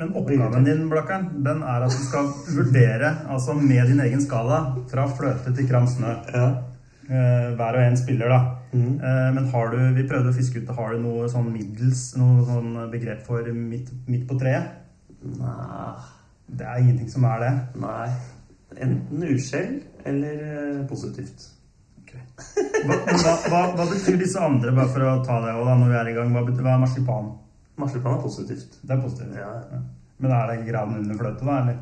Men oppgaven din, Blakken, den er at du skal vurdere, altså med din egen skala, fra fløte til kram snø. Ja. Eh, hver og en spiller, da. Eh, men har du, vi prøvde å fiske ut, har du noe sånn middels, noe sånn begrep for midt, midt på treet? Nei, Det er ingenting som er det. nei. Enten uskjell eller positivt. positivt. Hva, hva, hva, hva betyr disse andre, bare for å ta det også, da, når vi er i gang? Hva, betyr, hva er marsipan? Marsipan er positivt. Det er positivt. Ja. Ja. Men er det graden under fløte, da? eller?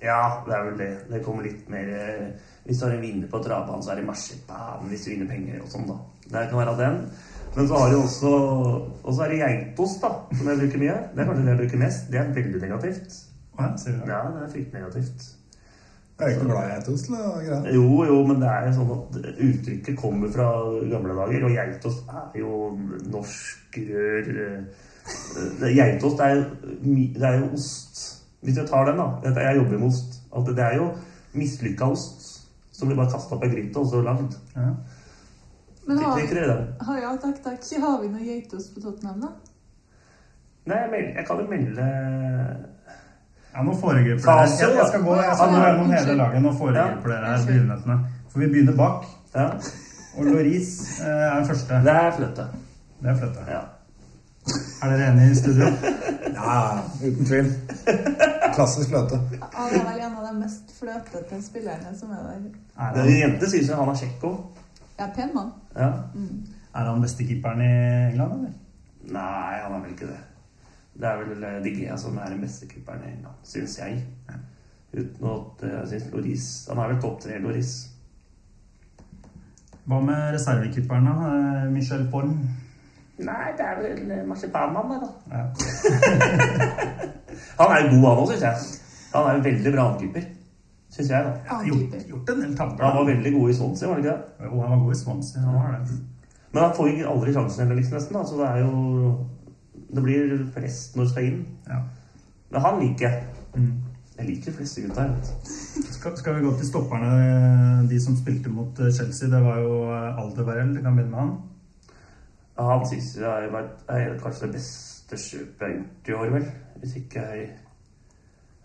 Ja, det er vel det. Det kommer litt mer eh, Hvis du har en vinner på travbanen, så er det marsipan. Hvis du vinner penger og sånn, da. Det kan være den. Men så har du også Og så er det geitost, da, som jeg bruker mye. Det er kanskje det jeg bruker mest. Det er veldig negativt. Ja, det? Ja, det er fryktelig negativt. Jeg er ikke glad i geitost. Jo, jo, men det er jo sånn at uttrykket kommer fra gamle dager, og geitost er jo norsk rør eh, Geitost er, det er jo ost. Hvis jeg tar den, da. Dette, jeg jobber med ost. At det er jo mislykka ost som blir bare kasta opp ei gryte og så lagd. Ja. Men har, har, ja, takk, takk. Har vi noe geitost på Tottenham, da? Nei, jeg, meld, jeg kan jo melde Ja, nå foregriper dere. Jeg, jeg skal gå jeg skal gå gjennom hele laget. Nå foregriper Ja. dere begynnelsene. For vi begynner bak. Ja, Og Loris eh, er første. det er fløte. Det er fløte. Ja. Er dere enige i studio? [LAUGHS] Ja, uten tvil. Klassisk fløte. Han er vel en av de mest fløtete spillerne som er der. Er Det- han, Jente sier han er kjekk òg. Ja, pen mann. Ja. er han beste keeperen i England, eller? Nei, han er vel ikke det. Det er vel eh, De Gea som er den beste keeperen i England, syns jeg. Uten at eh, jeg syns Loris Han er vel topp tre, Loris. Hva med reservekeeperen, da? Eh, Michel Form? Nei, det er vel marsipanmann, det, da. Ja. [LAUGHS] Han er jo god, han òg, syns jeg. Han er jo veldig bra ankeeper. Syns jeg, da. Annen Gjort, keeper. gjort en del tabber. Han var veldig god i Swansea, var han ikke det? Jo, han var god i Swansea. Han var det. Men han får jo aldri sjansen heller, liksom, nesten. da, Så det er jo Det blir flest når du skal inn. Ja. Men han liker jeg. Mm. Jeg liker fleste gutta. Skal, skal vi gå til stopperne, de som spilte mot eh, Chelsea? Det var jo eh, Du Vi kan begynne med han. Ja, han syns jeg har vært er kanskje det beste kjøpet jeg har gjort i år, vel. Hvis ikke jeg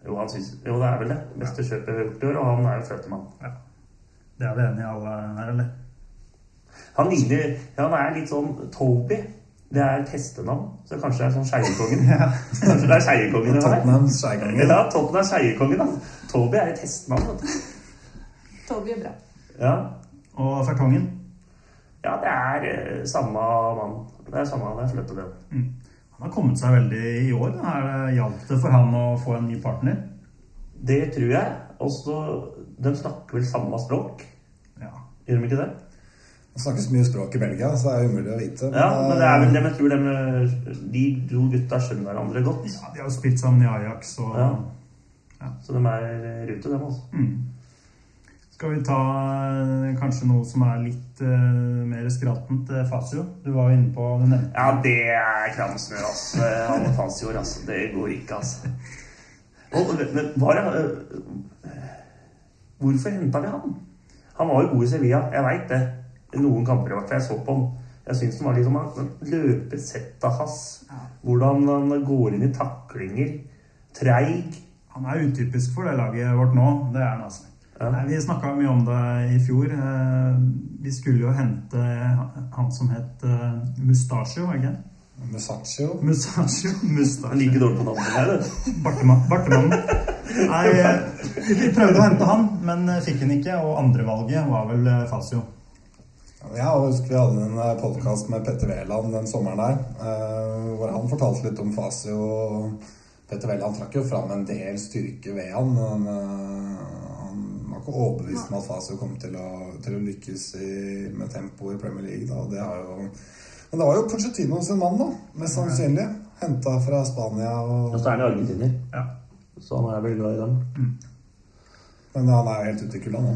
Jo, han synes, jo det er vel det. Beste kjøpet jeg har gjort i år, og han er jo født mann. Ja. Det er vi enige i alle her, eller? Han ligner Han er litt sånn Toby. Det er et hestenavn, så [LAUGHS] kanskje det er sånn Skeiekongen. Kanskje det er Skeiekongen det der. Ja, Toppen er Skeiekongen, da. Toby er et hestenavn. Toby er bra. Ja. Og Fertongen? ja, det er eh, samme mann. Det er samme det er til. det. Han har kommet seg veldig i år. Er det Hjalp det for han å få en ny partner? Det tror jeg. Også De snakker vel samme språk, Ja. gjør de ikke det? Det snakkes mye språk i Belgia, så det er umulig å vite. Ja, men det er vel det dem jeg tror de, de to gutta skjønner hverandre godt. ja. De har jo spilt sammen i Ajax og Ja. Så de er rute, dem altså. mm. Skal vi ta eh, kanskje noe som er litt uh, mer skratent? Fasio. Du var jo inne på du nevnte Ja, det er kramsmør, altså. Han og Fasjord, altså. Det går ikke, altså. Og, men var det uh, Hvorfor henta vi han? Han var jo god i Sevilla, jeg veit det. Noen kamper i hvert fall. Jeg så på han. Jeg syns han var liksom han løpesettet hans. Hvordan han går inn i taklinger. Treig. Han er utypisk for det laget vårt nå. Det er han altså. Ja. Nei, vi snakka mye om det i fjor. Eh, Vi skulle jo hente han som het eh, Mustachio, ikke Musaccio. Musaccio. [LAUGHS] Han er Mustachio. like dårlig på navnet her, du. Bartemann- Bartemannen. Nei, eh, vi prøvde å hente han, men fikk han ikke. Og andrevalget var vel eh, Fasio. Jeg husker vi hadde en podkast med Petter Wæland den sommeren der, eh, hvor han fortalte litt om Fasio. Petter Wæland trakk jo fram en del styrke ved han. Men eh, han var ikke overbevist om at Fasio kom til å, til å lykkes i, med tempo i Premier League. Da. Det har jo, men det var jo Pochettino sin mann, da, mest sannsynlig. Henta fra Spania. Og Og, så er han argentiner, Ja. så han er vel glad i dem. men han er jo helt ute i kulda nå.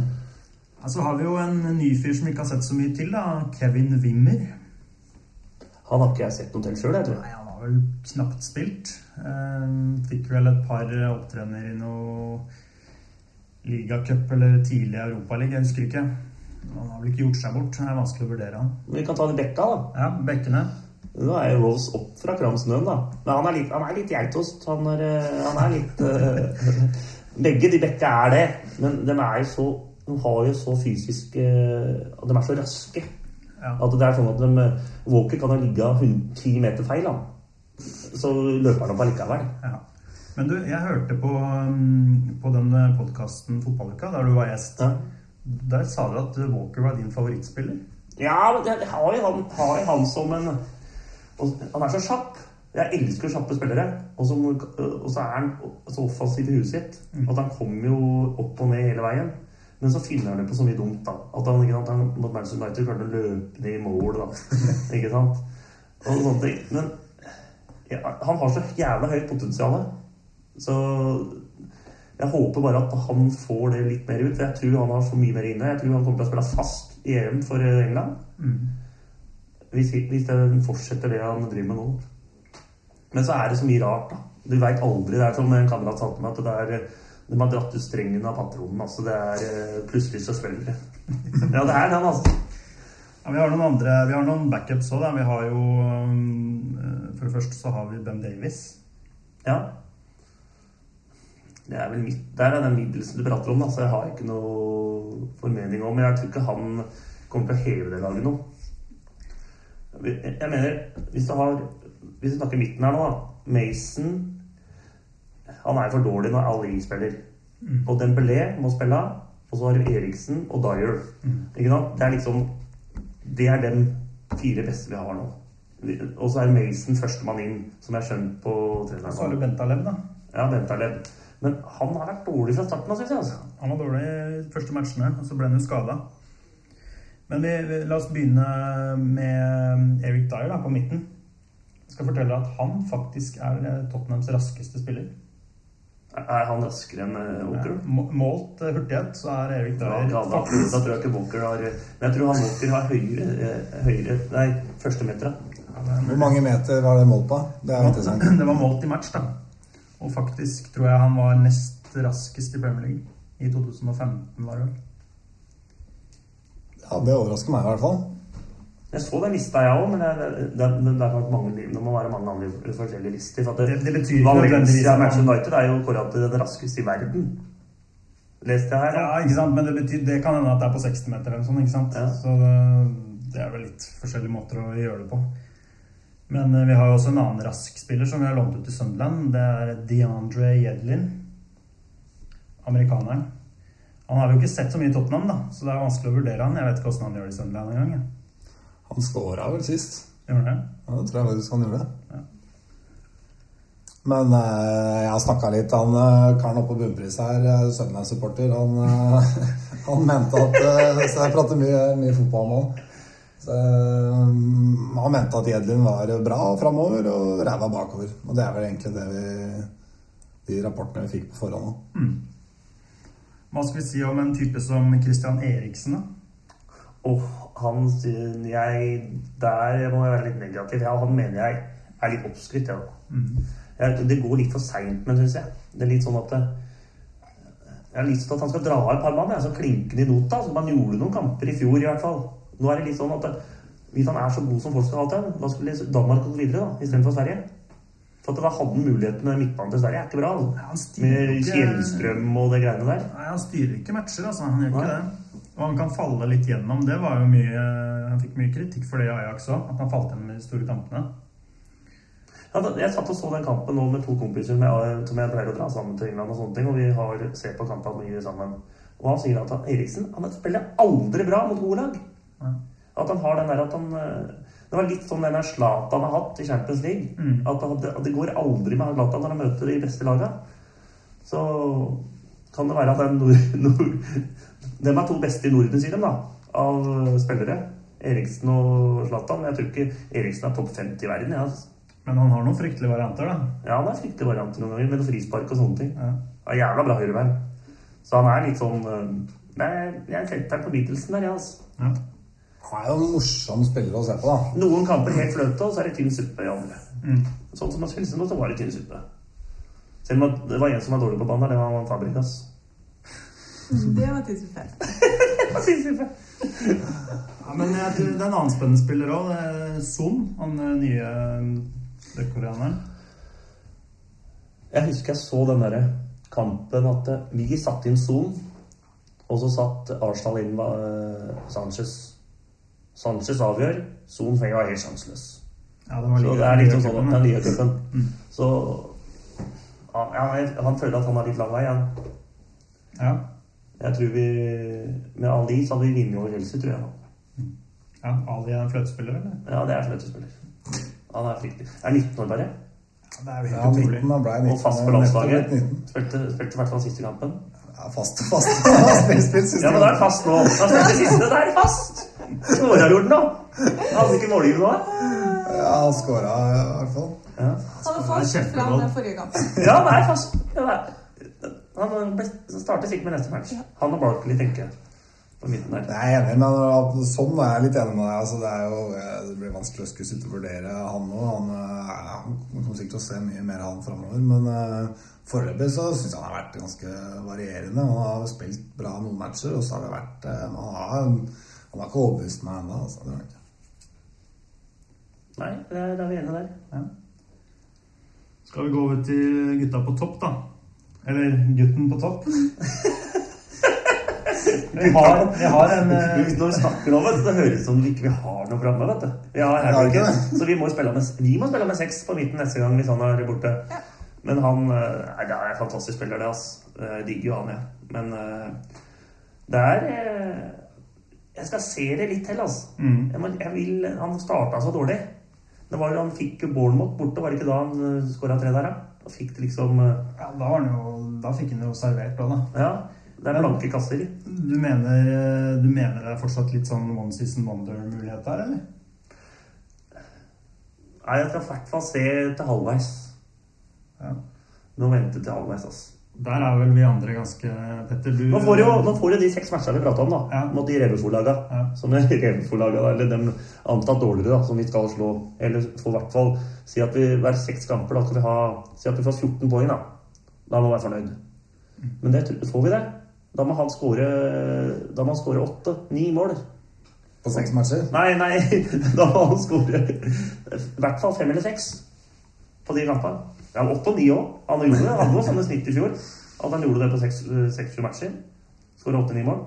Så har vi jo en ny fyr som vi ikke har sett så mye til, da. Kevin Wimmer. Han har ikke jeg sett noe til sjøl, jeg tror. Nei, han har vel knapt spilt. Eh, fikk vel et par opptrener i noe ligacup eller tidlig europaliga, jeg husker ikke. Han har vel ikke gjort seg bort. Det er vanskelig å vurdere han. Vi kan ta de bekka, da. Ja, bekkene. Nå er jo Rose opp fra Kramsnøen, da. Men han er litt, han er litt geitost. Han er, eh, han er litt eh, [LAUGHS] Begge de bekka er det, men de er jo så De har jo så fysisk eh, De er så raske. Ja. At det er sånn at de, Walker kan ha ligga 10 meter feil, da. Så løper han opp allikevel. Ja. Men du, jeg hørte på, um, på den podkasten Fotballuka, der du var gjest. Ja. Der sa du at Walker var din favorittspiller. Ja, men jeg har jo han, har han som en Han er så kjapp. Jeg elsker kjappe spillere. Og så, og så er han så offensiv i huet sitt at han kommer jo opp og ned hele veien. Men så finner han det på så mye dumt, da. At han, ikke sant, han mot Manchester United klarte å løpe ned i mål, da. [LAUGHS] ikke sant? Og sånne ting. Men ja, han har så jævla høyt potensial. Så jeg håper bare at han får det litt mer ut. For jeg tror han har så mye mer inne. Jeg tror han kommer til å spille fast i EM for England. Hvis, hvis den fortsetter det han driver med nå. Men så er det så mye rart, da. Du veit aldri. Det er som en kamerat sa til meg, at det er de har dratt ut strengen av patronen. Altså det er eh, Plutselig så svelger det. [LAUGHS] Ja, det er den, altså. Ja, vi har noen andre, vi har noen backups òg. Vi har jo um, For det første så har vi Ben Davies. Ja. Det er vel mitt, Der er den middelsen du prater om, da, så jeg har ikke noe formening om. Men jeg tror ikke han kommer til å heve det laget noe. Jeg mener, hvis du har Hvis du snakker midten her nå, da. Mason Han er for dårlig når Ali spiller. Og Dembélé må spille. Og så har du Eriksen og Dyer. Ikke sant? Det er liksom Det er de fire beste vi har nå. Og så er Mason førstemann inn, som jeg har skjønt på Så har du. Bentaleb, da. Ja, Bentaleb. Men han har vært dårlig fra starten av, syns jeg. altså. Han var dårlig i første matchene, og så ble han jo skada. Men vi, vi, la oss begynne med Eric Dyer da, på midten. Jeg skal fortelle at han faktisk er Tottenhams raskeste spiller. Er han raskere enn eh, Walker? Må- Målt eh, hurtighet så er Erik Ja, da, da, faktisk da tror jeg ikke Walker har Men jeg tror han Walker har høyere, eh, høyere Nei, førstemetera. Hvor mange meter var det målt på? Det er interessant. [CLEARS THROAT] Det var målt i match, da. Og faktisk tror jeg han var nest raskest i Premier League. I 2015, var det vel. Ja, Det overrasker meg i hvert fall. Jeg så den lista, jeg òg, men det, det, det, det, er mange, det må være mange andre forskjellige lister. For Det, det betyr Valencia Manchester United er jo kåret til den raskeste i verden. Leste jeg her. da. Ja, ikke sant, men det, betyr, det kan hende at det er på 60 meter eller sånn, ikke sant? Ja. Så det, det er vel litt forskjellige måter å gjøre det på. Men eh, vi har jo også en annen rask spiller som vi har lånt ut til Sunderland. Det er DeAndre Yedlin. Amerikaneren. Han har vi jo ikke sett så mye i Tottenham, da, så det er vanskelig å vurdere han. Jeg vet ikke hvordan han gjør det i Sunderland engang. jeg. Han skåra vel sist. Gjorde det? Ja, det tror jeg faktisk han gjorde. Men eh, jeg har snakka litt Han eh, karen oppe på bunnpris her, eh, Sunderland-supporter, han, eh, [LAUGHS] han mente at Så jeg prater mye, mye fotball med han. Så, han mente at Jedlin var bra framover og ræva bakover. Og det er vel egentlig det vi de rapportene vi fikk på forhånd òg. Hva skal vi si om en type som Christian Eriksen, da? Og han sier, jeg, Der må jeg være litt negativ. Ja, han mener jeg er litt oppskrytt. Jeg, det går litt for seint, men syns jeg. Det er litt sånn at det, Jeg har lyst til at han skal dra av et par mann, jeg, så klinkende i nota. Som han gjorde noen kamper i fjor, i hvert fall. Nå er det litt sånn at det, hvis han er så god som folk skal ha til, da skulle Danmark gått videre da, istedenfor Sverige. For at da hadde han muligheten med midtbanen til Sverige. er ikke bra. altså. Med Kjellstrøm og det greiene der. Nei, han styrer ikke matcher, altså. Han gjør ikke Nei. det. Og han kan falle litt gjennom. Det var jo mye Han fikk mye kritikk for det i Ajax òg, at han falt gjennom i de store kampene. Ja, jeg satt og så den kampen nå med to kompiser med, som jeg pleier å dra sammen til England. Og sånne ting, og vi har sett på kampen mye sammen. Og han sier at han, Eriksen han spiller aldri bra mot gode lag. Ja. At han har den der at han Det var litt sånn den Zlatan har hatt i Champions League. Mm. At, det, at det går aldri med Zlatan når han møter de beste lagene. Så kan det være at den nord, [LAUGHS] nord, Dem er to beste i Norden, sier de, da. Av spillere. Eriksen og Zlatan. Jeg tror ikke Eriksen er topp 50 i verden. Ja. altså. Men han har noen fryktelige varianter, da. Ja, han er fryktelige varianter noen ganger, med noe frispark og sånne ting. Ja. Han er jævla bra høyrebein. Så han er litt sånn øh, Nei, jeg er fetteren på Beatlesen der, ja, altså. Ja. Han er jo en morsom spiller å se på, da. Noen kamper helt fløte, og så er det tynn suppe i andre. Mm. Sånn som han spilte nå, så var det tynn suppe. Selv om det var en som var dårlig på banen, det var Fabrikas. Det var suppe. [LAUGHS] Ja, men jeg tror det er en annen spennende spiller òg. Son, han eh, nye koreaneren. Jeg husker jeg så den derre kampen at eh, vi satte inn Son, og så satt Arsenal inn Sanchez. Sanchez avgjør, Son var helt sjanseløs. Ja, det var Så det er liksom sånn at den nye cupen. Mm. Så ja, jeg- han føler at han har litt lang vei. Ja. Ja. Jeg tror vi Med Ali så hadde vi vunnet over Chelsea, tror jeg. ja. Ali er en fløtespiller, eller? Ja, det er fløtespiller. Han er fryktelig. Er 19 år bare. Ja, det er jo helt Ja, utrolig. 19, han ble 19. Og fast på landslaget. blitt 19. Spilte, spilte i hvert fall siste kampen. Ja, fast, fast. fast spilt, siste Ja, men da er det fast nå. Da spilte siste, da er det fast! Skåra gjorde den, da. Han hadde ikke målgivende nå. Ja, han skåra i hvert fall. Ja, Han hadde kjempegodt. fram den forrige kampen. ja det er fast. Ja, det er. Han starter sikkert med neste match. Han og Barkley, tenker jeg. På midten der. Jeg er enig, men sånn er jeg litt enig med deg. Altså, det, er jo, eh, det blir vanskelig å skulle sitte og vurdere han nå. Han, uh, kommer sikkert til å se mye mer av han framover. Men uh, foreløpig så syns jeg han har vært ganske varierende. Han har spilt bra noen matcher, og så har det vært uh, men han, har, han har ikke overbevist meg ennå. Altså, det har ikke. Nei, det er, da er vi enige der. Ja. Skal vi gå over til gutta på topp, da? Eller gutten på topp? Vi har, vi har en eh, Når vi snakker om det du, det høres ut som vi ikke har noe framme. vet du. Vi har Ja, Harry ikke så vi må, spille med, vi må spille med seks på midten neste gang hvis han er borte. Men han eh, nei, Det er en fantastisk spiller, det. ass. Jeg digger jo han, jeg. Men eh, det er eh, Jeg skal se det litt til, altså. mm. Jeg, må, jeg vil, han starta så dårlig. Det var Han fikk Bournemouth borte, var det ikke da han skåra tre der? da? Da fikk det liksom eh, ja, da, jo, da fikk han jo servert òg, da. Ja. Det er blanke kasser. Du mener, eh, du mener det er fortsatt litt sånn one season wonder-mulighet der, eller? Nei, jeg skal i hvert fall se til halvveis. Ja. Nå vente til halvveis, altså. Der er vel vi andre ganske Petter, du Nå får jo, nå får jo de seks matchene vi prata om, da. Ja. Mot de Revefo-laga. Ja. Som [LAUGHS] Revefo-laga, eller dem antatt dårligere, da, som vi skal slå. Eller få i hvert fall Si at vi hver seks kamper, da skal vi ha Si at vi får 14 poeng, da. Da må vi være fornøyd. Men det får vi det. Da må han skåre Da må han skåre åtte-ni mål. På seks matcher. Nei, nei, [LAUGHS] da må han skåre i hvert fall fem eller seks på de kampene. Ja, åtte og ni òg. Han gjorde det. Han hadde jo samme snitt i fjor. At han gjorde det på seks-sju matcher. Skåra åtte-ni mål.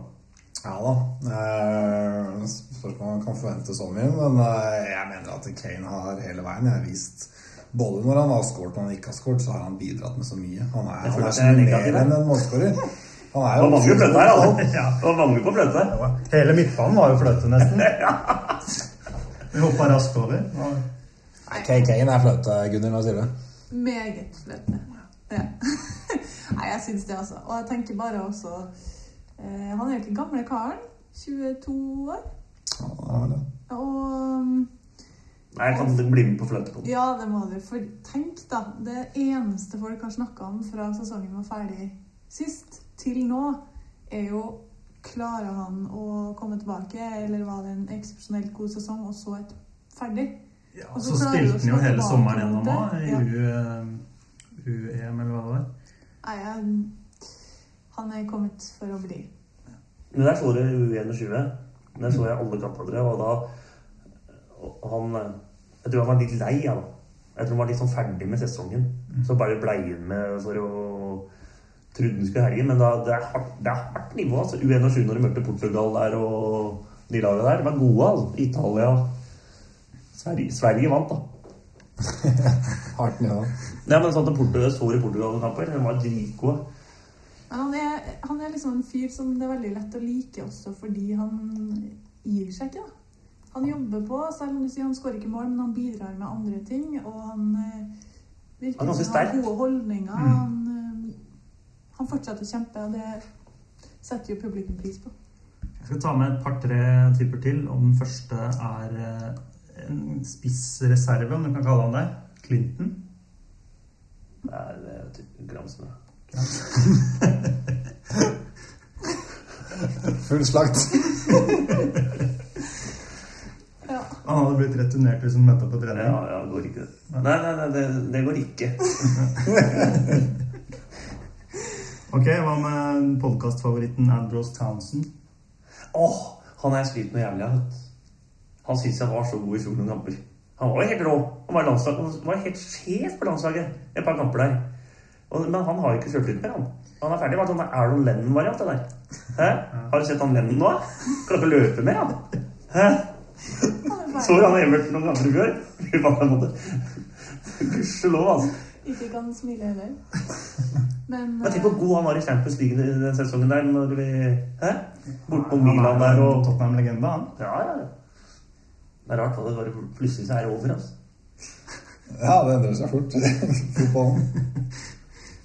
Ja da. Eh, Spørs om man kan forvente så mye, men eh, jeg mener at Kane har hele veien jeg har vist både når han har skåret og når han ikke har skåret, så har han bidratt med så mye. Han er, han er så er mye mer enn en målskårer. Han er Det var mange fløter fløte her, altså. [LAUGHS] Ja. Det var mange på fløte. Hele midtbanen var jo fløte, nesten. [LAUGHS] Vi hoppa raskt over. Og Kane er fløte, Gunnhild. Hva sier du? Meget fløte. Ja. [LAUGHS] Nei, jeg syns det, altså. Og jeg tenker bare også eh, Han er jo ikke gamle karen. 22 år. Ja, det er vel det. Og Nei, jeg kan bli med på fløte. på den. ja, det må du. For tenk, da. Det eneste folk har snakka om fra sesongen var ferdig sist, til nå, er jo Klarer han å komme tilbake, eller var det en eksepsjonelt god sesong, og så et ferdig? Ja, Og så spilte han jo hele tilbake sommeren gjennom òg, i U-EM, eller hva det var. Nei, han er kommet for å bli. Men der så du U21. Der så jeg alle kampene. Og da han Jeg tror han var litt lei han. Jeg tror han var litt sånn ferdig med sesongen. Så bare blei han med for å Trodde han skulle herje, men da, det, er hardt, det er hardt nivå. altså. U21 når de møtte Portugal der og de lagene der. De var gode, altså. Italia Sverige, Sverige vant, da. [LAUGHS] Hardt nivå. Nei, men sånn at Portugal, så i Portugal-kamper. De var dritgode. Han er, han er liksom en fyr som det er veldig lett å like også fordi han gir seg ikke. da. Han jobber på, selv om du sier han skårer ikke mål, men han bidrar med andre ting. Og han eh, virker Han som han har gode holdninger. Mm. Han, eh, han fortsetter å kjempe, og det setter jo publikum pris på. Jeg skal ta med et par-tre typer til, og den første er en spissreserve, om du kan kalle han det. Clinton. Nei, det er typ Gramsnø. [LAUGHS] Full slakt. Ja. Han hadde blitt returnert hvis han møtte opp på trening. Ja, ja, det går ikke. Nei, nei, nei det, det går ikke. [LAUGHS] Ok, hva med podkastfavoritten Andros Townsend? Åh, han har jeg skrytt noe jævlig av. Han syntes jeg var så god i fjor noen kamper. Han var jo helt rå. Han var, han var helt sjef på landslaget et par kamper der. Og, men han har jo ikke selvtillit mer, han. Han er ferdig. med sånn Aaron Lennon-variant? Har du sett han Lennon nå? Klarer ikke å løpe mer, han. Hæ? Så han Everton noen ganger i fjor? Fy faen, Gudskjelov, altså. Ikke kan smile heller. Men Men tenk hvor god han var i Champions League den sesongen der. Når vi, hæ? Bort på Milan der og Tottenham-legende, han. Ja, ja. ja. Det er rart hva det bare plutselig så er det over. altså. Ja, det endrer seg fort. [LAUGHS] Fotballen.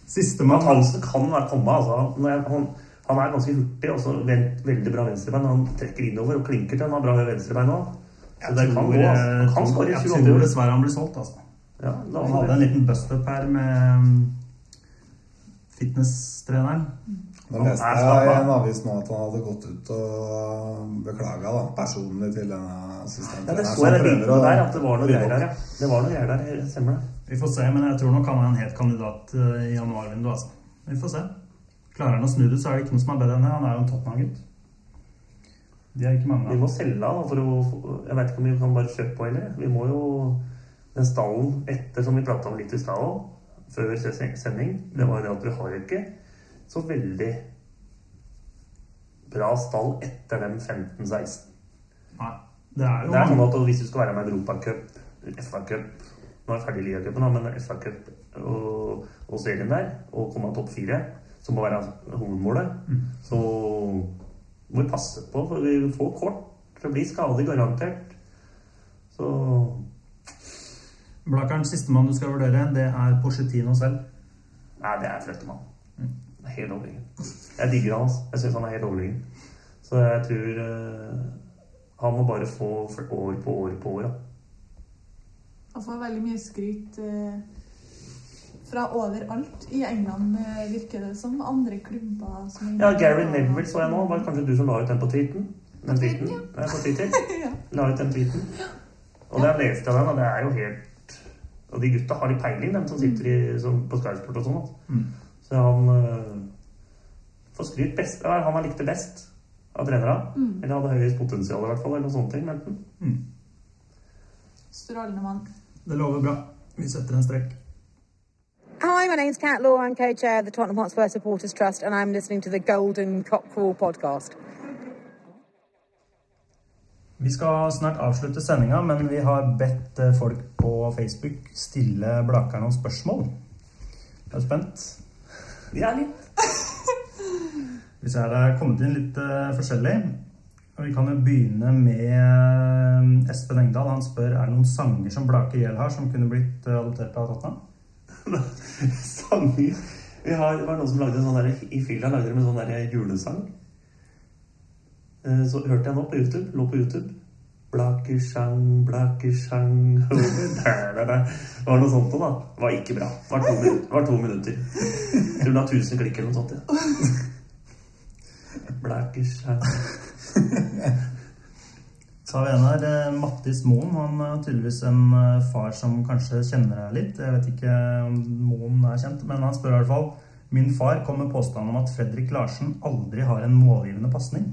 Sistemann. Hansen kan være komme. altså. Han, han, han er ganske hurtig og så veld, veldig bra venstrebein. Han trekker innover og klinker til. Han har bra venstrebein òg. Så det kan gå. Han kan skåre i jeg 28 tror år. dessverre han blir solgt, altså. Ja, Han hadde en liten bust-up her med um, fitness-treneren. Nå leste jeg i en avis nå at han hadde gått ut og beklaga da, personlig til denne ja, assistenttreneren. det så så jeg det bildet der, at det var noe greier der. ja. Det var noe greier der, stemmer det. Vi får se, men jeg tror nok han er en het kandidat eh, i januarvinduet, altså. Vi får se. Klarer han å snu det, så er det ikke noe som er bedre enn det. Han er jo en Tottenham-gutt. De er ikke mange Vi må selge han da, for å Jeg vet ikke om vi kan bare kjøpe på heller. Vi må jo Den stallen etter, som vi prata om litt i stad òg, før sending, det var det at vi har jo ikke så veldig bra stall etter den 15-16. Nei. Det er jo Det er sånn at hvis du skal være med i Europacup, FA-cup Nå er jeg ferdig i ligacupen, men FA-cup og, og serien der, og komme topp fire, som må være hovedmålet, så må vi passe på, for vi får kort. Det blir skadelig, garantert. Så Blakkaren, sistemann du skal vurdere, det er Porcetino selv. Nei, det er Fløttemann. Er Helt overlegen. Jeg digger han. altså. Jeg syns han er helt overlegen. Så jeg tror uh, han må bare få år på år på år. Ja. han får veldig mye skryt uh, fra overalt i England, uh, virker det som. Andre klubber som Ja, Gary Neville så jeg nå. Var det kanskje du som la ut den på tweeten? Den tweeten, Ja. Ja, på Twitter. [LAUGHS] ja. La ut den tweeten. Og der leste jeg den, og det er jo helt Og de gutta har litt peiling, dem som sitter i, som, på Skysport og sånn. Mm. Så han øh, får skryt best. Ja, han har likt det best av trenere. Mm. Eller hadde høyest potensial, i hvert fall. Eller noen sånne ting. Men Mm. Strålende mann. Det lover bra. Vi setter en strek. Hi, my name's Kat Law. I'm co-chair of the Tottenham Hotspur Supporters Trust, and I'm listening to the Golden Cockerel podcast. Vi skal snart avslutte sendinga, men vi har bedt eh, folk på Facebook stille Blakeren noen spørsmål. Jeg Er du spent? Ja, litt. Vi ser det er kommet inn litt uh, forskjellig. Og vi kan jo begynne med eh, Espen Engdahl. Han spør er det noen sanger som Blake Gjell har, som kunne blitt eh, adoptert av Tottenham. [LAUGHS] Sanger. Vi har, det var noen som lagde en sånn der, I Finland lagde de en sånn der julesang. Så hørte jeg nå på YouTube. Lå på YouTube. Der, [LAUGHS] der. Det var noe sånt da. Det var ikke bra. Det var to, minutter. var to minutter. Jeg tror det var 1000 klikk eller noe sånt. Ja. Blakesjang Så har vi en her, eh, Mattis Moen. Han er tydeligvis en eh, far som kanskje kjenner deg litt. Jeg vet ikke om Moen er kjent, men han spør i hvert fall Min far kom med påstand om at Fredrik Larsen aldri har en målgivende pasning.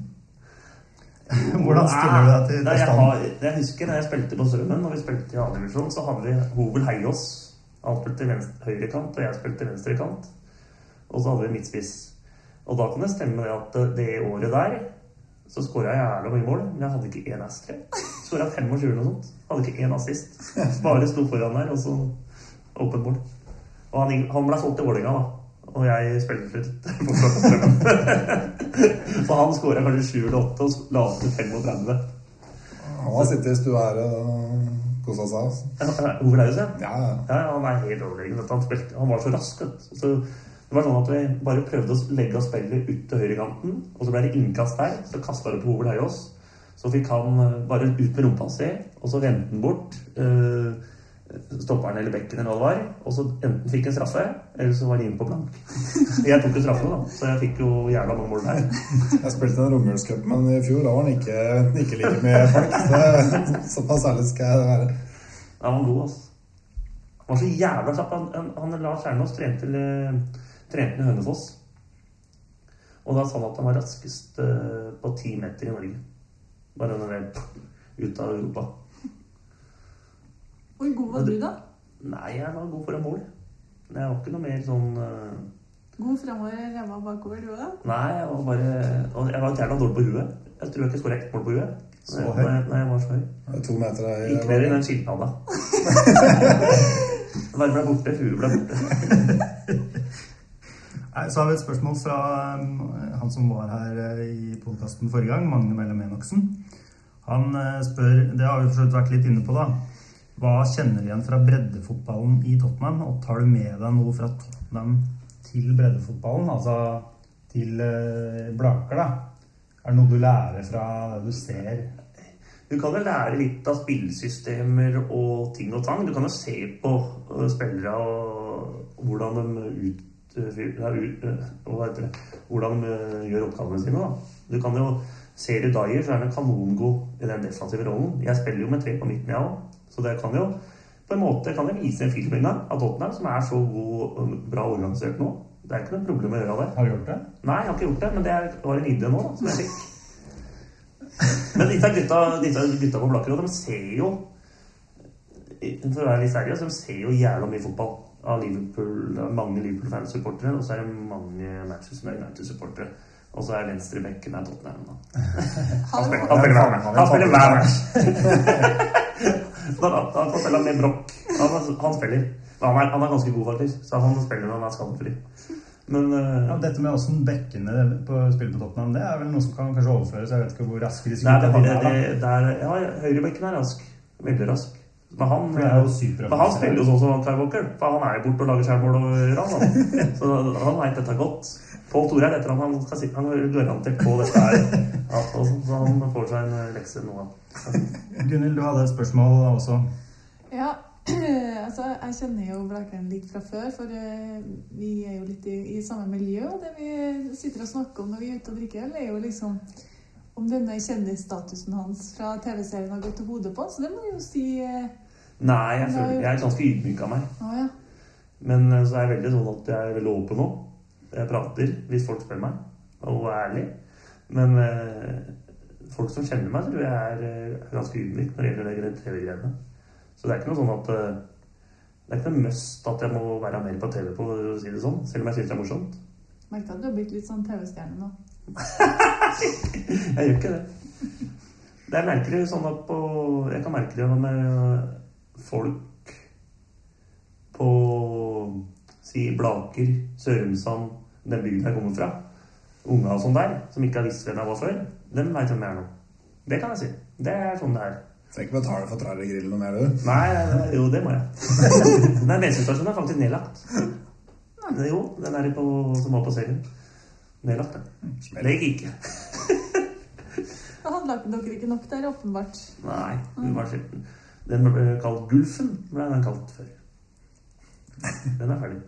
Hvordan stiller du deg til Nei, jeg, jeg husker da jeg spilte på Strømmen, når vi spilte i annen divisjon, så hadde vi Hovel Heiås. Han spilte høyre høyrekant, og jeg spilte venstrekant. Og så hadde vi midtspiss. Og da kan det stemme det at eh, det året der så skåra jeg jævla mye mål, men jeg hadde ikke én ass, tror jeg. Skåra 25 eller noe sånt. Hadde ikke én assist. Bare sto foran der, og så åpent mål. Og han, han ble solgt til Vålerenga, da. Og jeg spilte [LAUGHS] fritt. Så han skåra kanskje 7 eller 8 og la opp til 35. Han har sittet i stua her og kosa seg. Altså. Ove Laus, ja. Ja, ja. Ja, han er helt overlegen. Han, spilte, han var så rask. Så det var sånn at vi bare prøvde å legge oss spillet ut til høyrekanten, og så ble det innkast der. Så kasta det på Ove oss. Så fikk han eh, bare ut med rumpa si, og så vendte han bort eh, stopperen eller bekken eller hva det var. Og så enten fikk en straffe, eller så var de inne på blank. Jeg tok jo straffen, da, så jeg fikk jo jævla mange mål der. Jeg spilte en romjulscup, men i fjor da var han ikke, ikke like mye folk. Så, såpass ærlig skal jeg være. Ja, han var god, altså. Han var så jævla kjapp. Han, han, han Lars Ernås trente, trente i Hønefoss. Og da sa han at han var raskest eh, på ti meter i Norge. Bare når det ut av Europa. Hvor god var du, da? Nei, jeg var god foran mål. Men Jeg var ikke noe mer sånn uh... God fremover, ræva bakover, du òg? Nei, jeg var bare Og jeg var jævla dårlig på huet. Jeg tror jeg ikke skåra ett mål på huet. Så høy. nei, jeg var så høy. Det er To meter høy. Gikk ned i den skilpadda. [LAUGHS] Varmen ble borte, huet ble borte. [LAUGHS] Nei, Så har vi et spørsmål fra um, han som var her eh, i podkasten forrige gang, Magne Mellom Enoksen. Han eh, spør, det har vi for så vidt vært litt inne på, da. Hva kjenner du igjen fra breddefotballen i Tottenham? Og tar du med deg noe fra Tottenham til breddefotballen? Altså til eh, Blaker, da? Er det noe du lærer fra det du ser? Du kan jo lære litt av spillesystemer og ting og tang. Du kan jo se på øh, spillere og hvordan de ut, ja, det? Hvordan de gjør oppgavene sine. Da. Du kan jo Ser du Dyer, så er han kanongod i den defensive rollen. Jeg spiller jo med tre på midten, jeg òg. Så det kan jo på en måte kan jeg vise en film en av Tottenham som er så god bra organisert nå. Det er ikke noe problem å gjøre det. Har du gjort det? Nei, jeg har ikke gjort det, men det var en idé nå da, som jeg fikk. [LAUGHS] Men disse gutta, disse gutta på Blakkerud, de ser jo For å være litt seriøs, de ser jo jævla mye fotball av Liverpool. Det er mange Liverpool-fansupportere, og så er det mange Manchester United-supportere. Og så er venstrebekken er Tottenham. da. [LAUGHS] Han spiller hver match. [LAUGHS] Han han med Broch. Han, han spiller. Han er, han er ganske god, faktisk. Så han spiller når han er skadefri. Men uh, Ja, dette med åssen bekkene på, spiller på Tottenham, det er vel noe som kan kanskje overføres? Jeg vet ikke hvor raske de er. det er, ja, høyrebekken er rask. Veldig rask. Men han, er jo men han spiller jo sånn som Kyle Walker. For han er jo borte og lager skjærmål og gjør han. [LAUGHS] Så han veit dette godt. Pål Tore er etter ham. Han skal han er garantert på dette her. Ja, så, så han får seg en lekse nå. Gunhild, du hadde et spørsmål også. Ja, [CLEARS THROAT] altså jeg kjenner jo Blakeren litt fra før, for eh, vi er jo litt i, i samme miljø. Og det vi sitter og snakker om når vi er ute og drikker øl, er jo liksom om denne kjendisstatusen hans fra TV-serien har gått til hodet på. Så det må vi jo si eh, Nei, jeg, føler, jeg er ganske ydmyk av meg. Ah, ja. Men eh, så er jeg veldig sånn at jeg er veldig åpen nå. Jeg prater hvis folk spør meg, og er ærlig. Men eh, folk som kjenner meg, tror jeg er eh, ganske ydmyk når det gjelder det TV-greiene. Så det er ikke noe sånn at eh, Det er ikke noe must at jeg må være mer på TV på å si det sånn, selv om jeg syns det er morsomt. Merket at du har blitt litt sånn TV-stjerne nå. [LAUGHS] Jeg gjør ikke det. Det er merkelig sånn at på Jeg kan merke det med folk på si Blaker, Sørumsand, den bygda jeg kommer fra. Unga og sånn der, som ikke har visst hvem jeg var før. Dem veit hvem jeg er nå. Det kan jeg si. Det er sånn det er. Trenger ikke betale for trailergrill noe mer, du. Nei, det- jo, det må jeg. [LAUGHS] Den bensinstasjonen er faktisk nedlagt. Jo, den er på, som var på serien. Nedlagt, den. Det gikk ikke. [LAUGHS] [LAUGHS] Da handla dere ikke nok der, åpenbart. Nei, hun var sjelden. Den ble kalt Gulfen, ble den kalt før. Den er ferdig.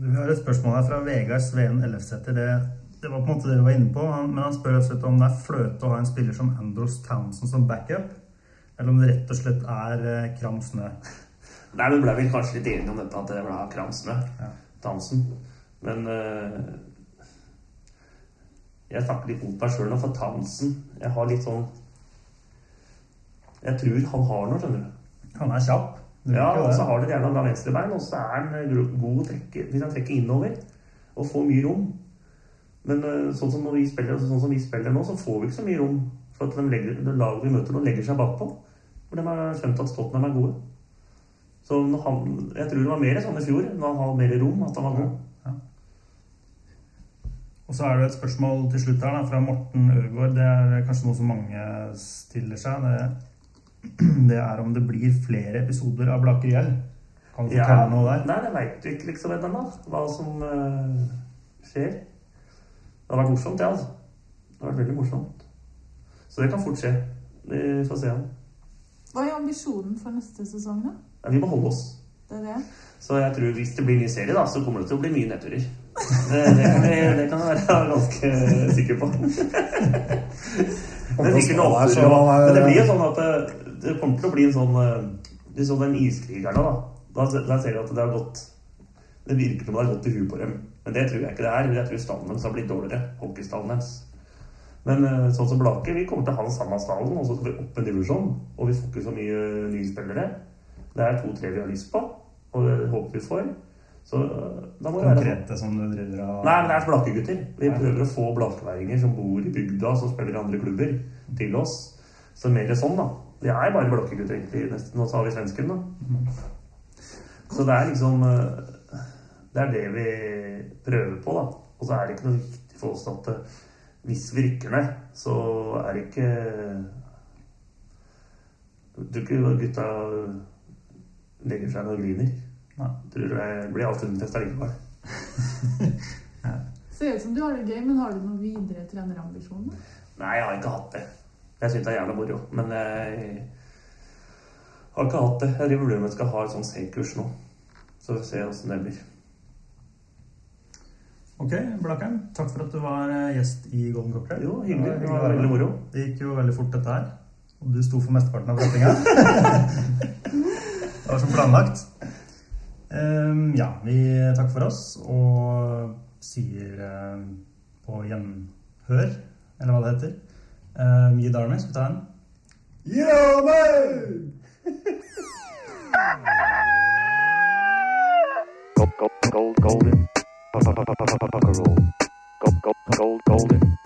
Vi har et spørsmål her fra Vegard Sveen Ellefsæter. Det, det var på en måte det du var inne på, han- men han spør slett om det er fløte å ha en spiller som Andros Townsend som backup, eller om det rett og slett er eh, kram snø. Nei, Vi ble vel kanskje litt enige om dette, at det ble kramsnø. Ja. Townsend. Men eh, Jeg snakker litt mot meg sjøl nå, for Townsend Jeg har litt sånn Jeg tror han har noe, skjønner du. Han er kjapp. Du Ja, og så har han et jævla bra venstrebein, og så er han eh, god å trekke hvis han trekker innover og får mye rom. Men eh, sånn som, vi spiller, sånn som vi spiller nå, så får vi ikke så mye rom. For at de, legger, de laget vi møter nå, legger seg bakpå. For de har skjønt at Tottenham er gode. Så han, jeg tror det var mer sånn i fjor, når han har mer rom, at han var god. Og så er det et spørsmål til slutt her da, fra Morten Ødegaard. Det er kanskje noe som mange stiller seg. Det, [CLEARS THROAT] det er om det blir flere episoder av Blaker Gjell. Kan du fortelle noe der? Nei, det veit vi ikke liksom ennå, hva som uh, skjer. Det har vært morsomt, det, altså. Det har vært veldig morsomt. Så det kan fort skje. Vi får se. Hva er ambisjonen for neste sesong, da? Ja, vi må holde oss. Det er det? Så jeg tror hvis det blir ny serie, da, så kommer det til å bli mye nedturer. Det, det, kan vi, det kan jeg være ganske sikker på. [LAUGHS] Men, det blir jo sånn at det, kommer til å bli en sånn Litt Det er sånn den iskrigerne, da. Da, da ser du at det har gått Det virker som det har gått i huet på dem. Men det tror jeg ikke det er. Jeg tror stallen deres har blitt dårligere. Hockeystallen deres. Men eh, sånn som Blake, vi kommer til å ha den samme stallen, og så skal vi opp en divisjon. Og vi får ikke så mye nye spillere. Det er to-tre vi har lyst på, og det håper vi får. Så eh, da må det være. Konkrete som du driver av Nei, men det er blakegutter. Vi prøver å få blakeværinger som bor i bygda, som spiller i andre klubber, til oss. Så mer sånn, da. Vi er bare blokkegutter, egentlig. nesten. Nå så har vi svensken, da. Så det er liksom eh, Det er det vi prøver på, da. Og så er det ikke noe viktig for oss at eh, hvis vi rykker ned, så er det ikke Jeg tror ikke gutta legger seg ned og griner. Nei. Tror det blir alt underfest allikevel. [LAUGHS] Ser ut som du har det gøy, men har du noen videre trenerambisjoner? Nei, jeg har ikke hatt det. Jeg syns det er jævla moro. Men jeg har ikke hatt det. Jeg driver vurderer om jeg skal ha et sånt C-kurs nå. Så vi får se åssen det blir. Ok, Blakkern. Takk for at du var eh, gjest i Golden Cocktail. Jo, hyggelig. Det var veldig moro. Det gikk jo veldig fort, dette her. Og du sto for mesteparten av pratinga. [LAUGHS] det var som planlagt. Um, ja, vi takker for oss og sier uh, på gjenhør, eller hva det heter. Uh, Gi Darmy, skal vi ta en? Gold, gold, golden. Pucker roll. Gold, gold, gold, golden.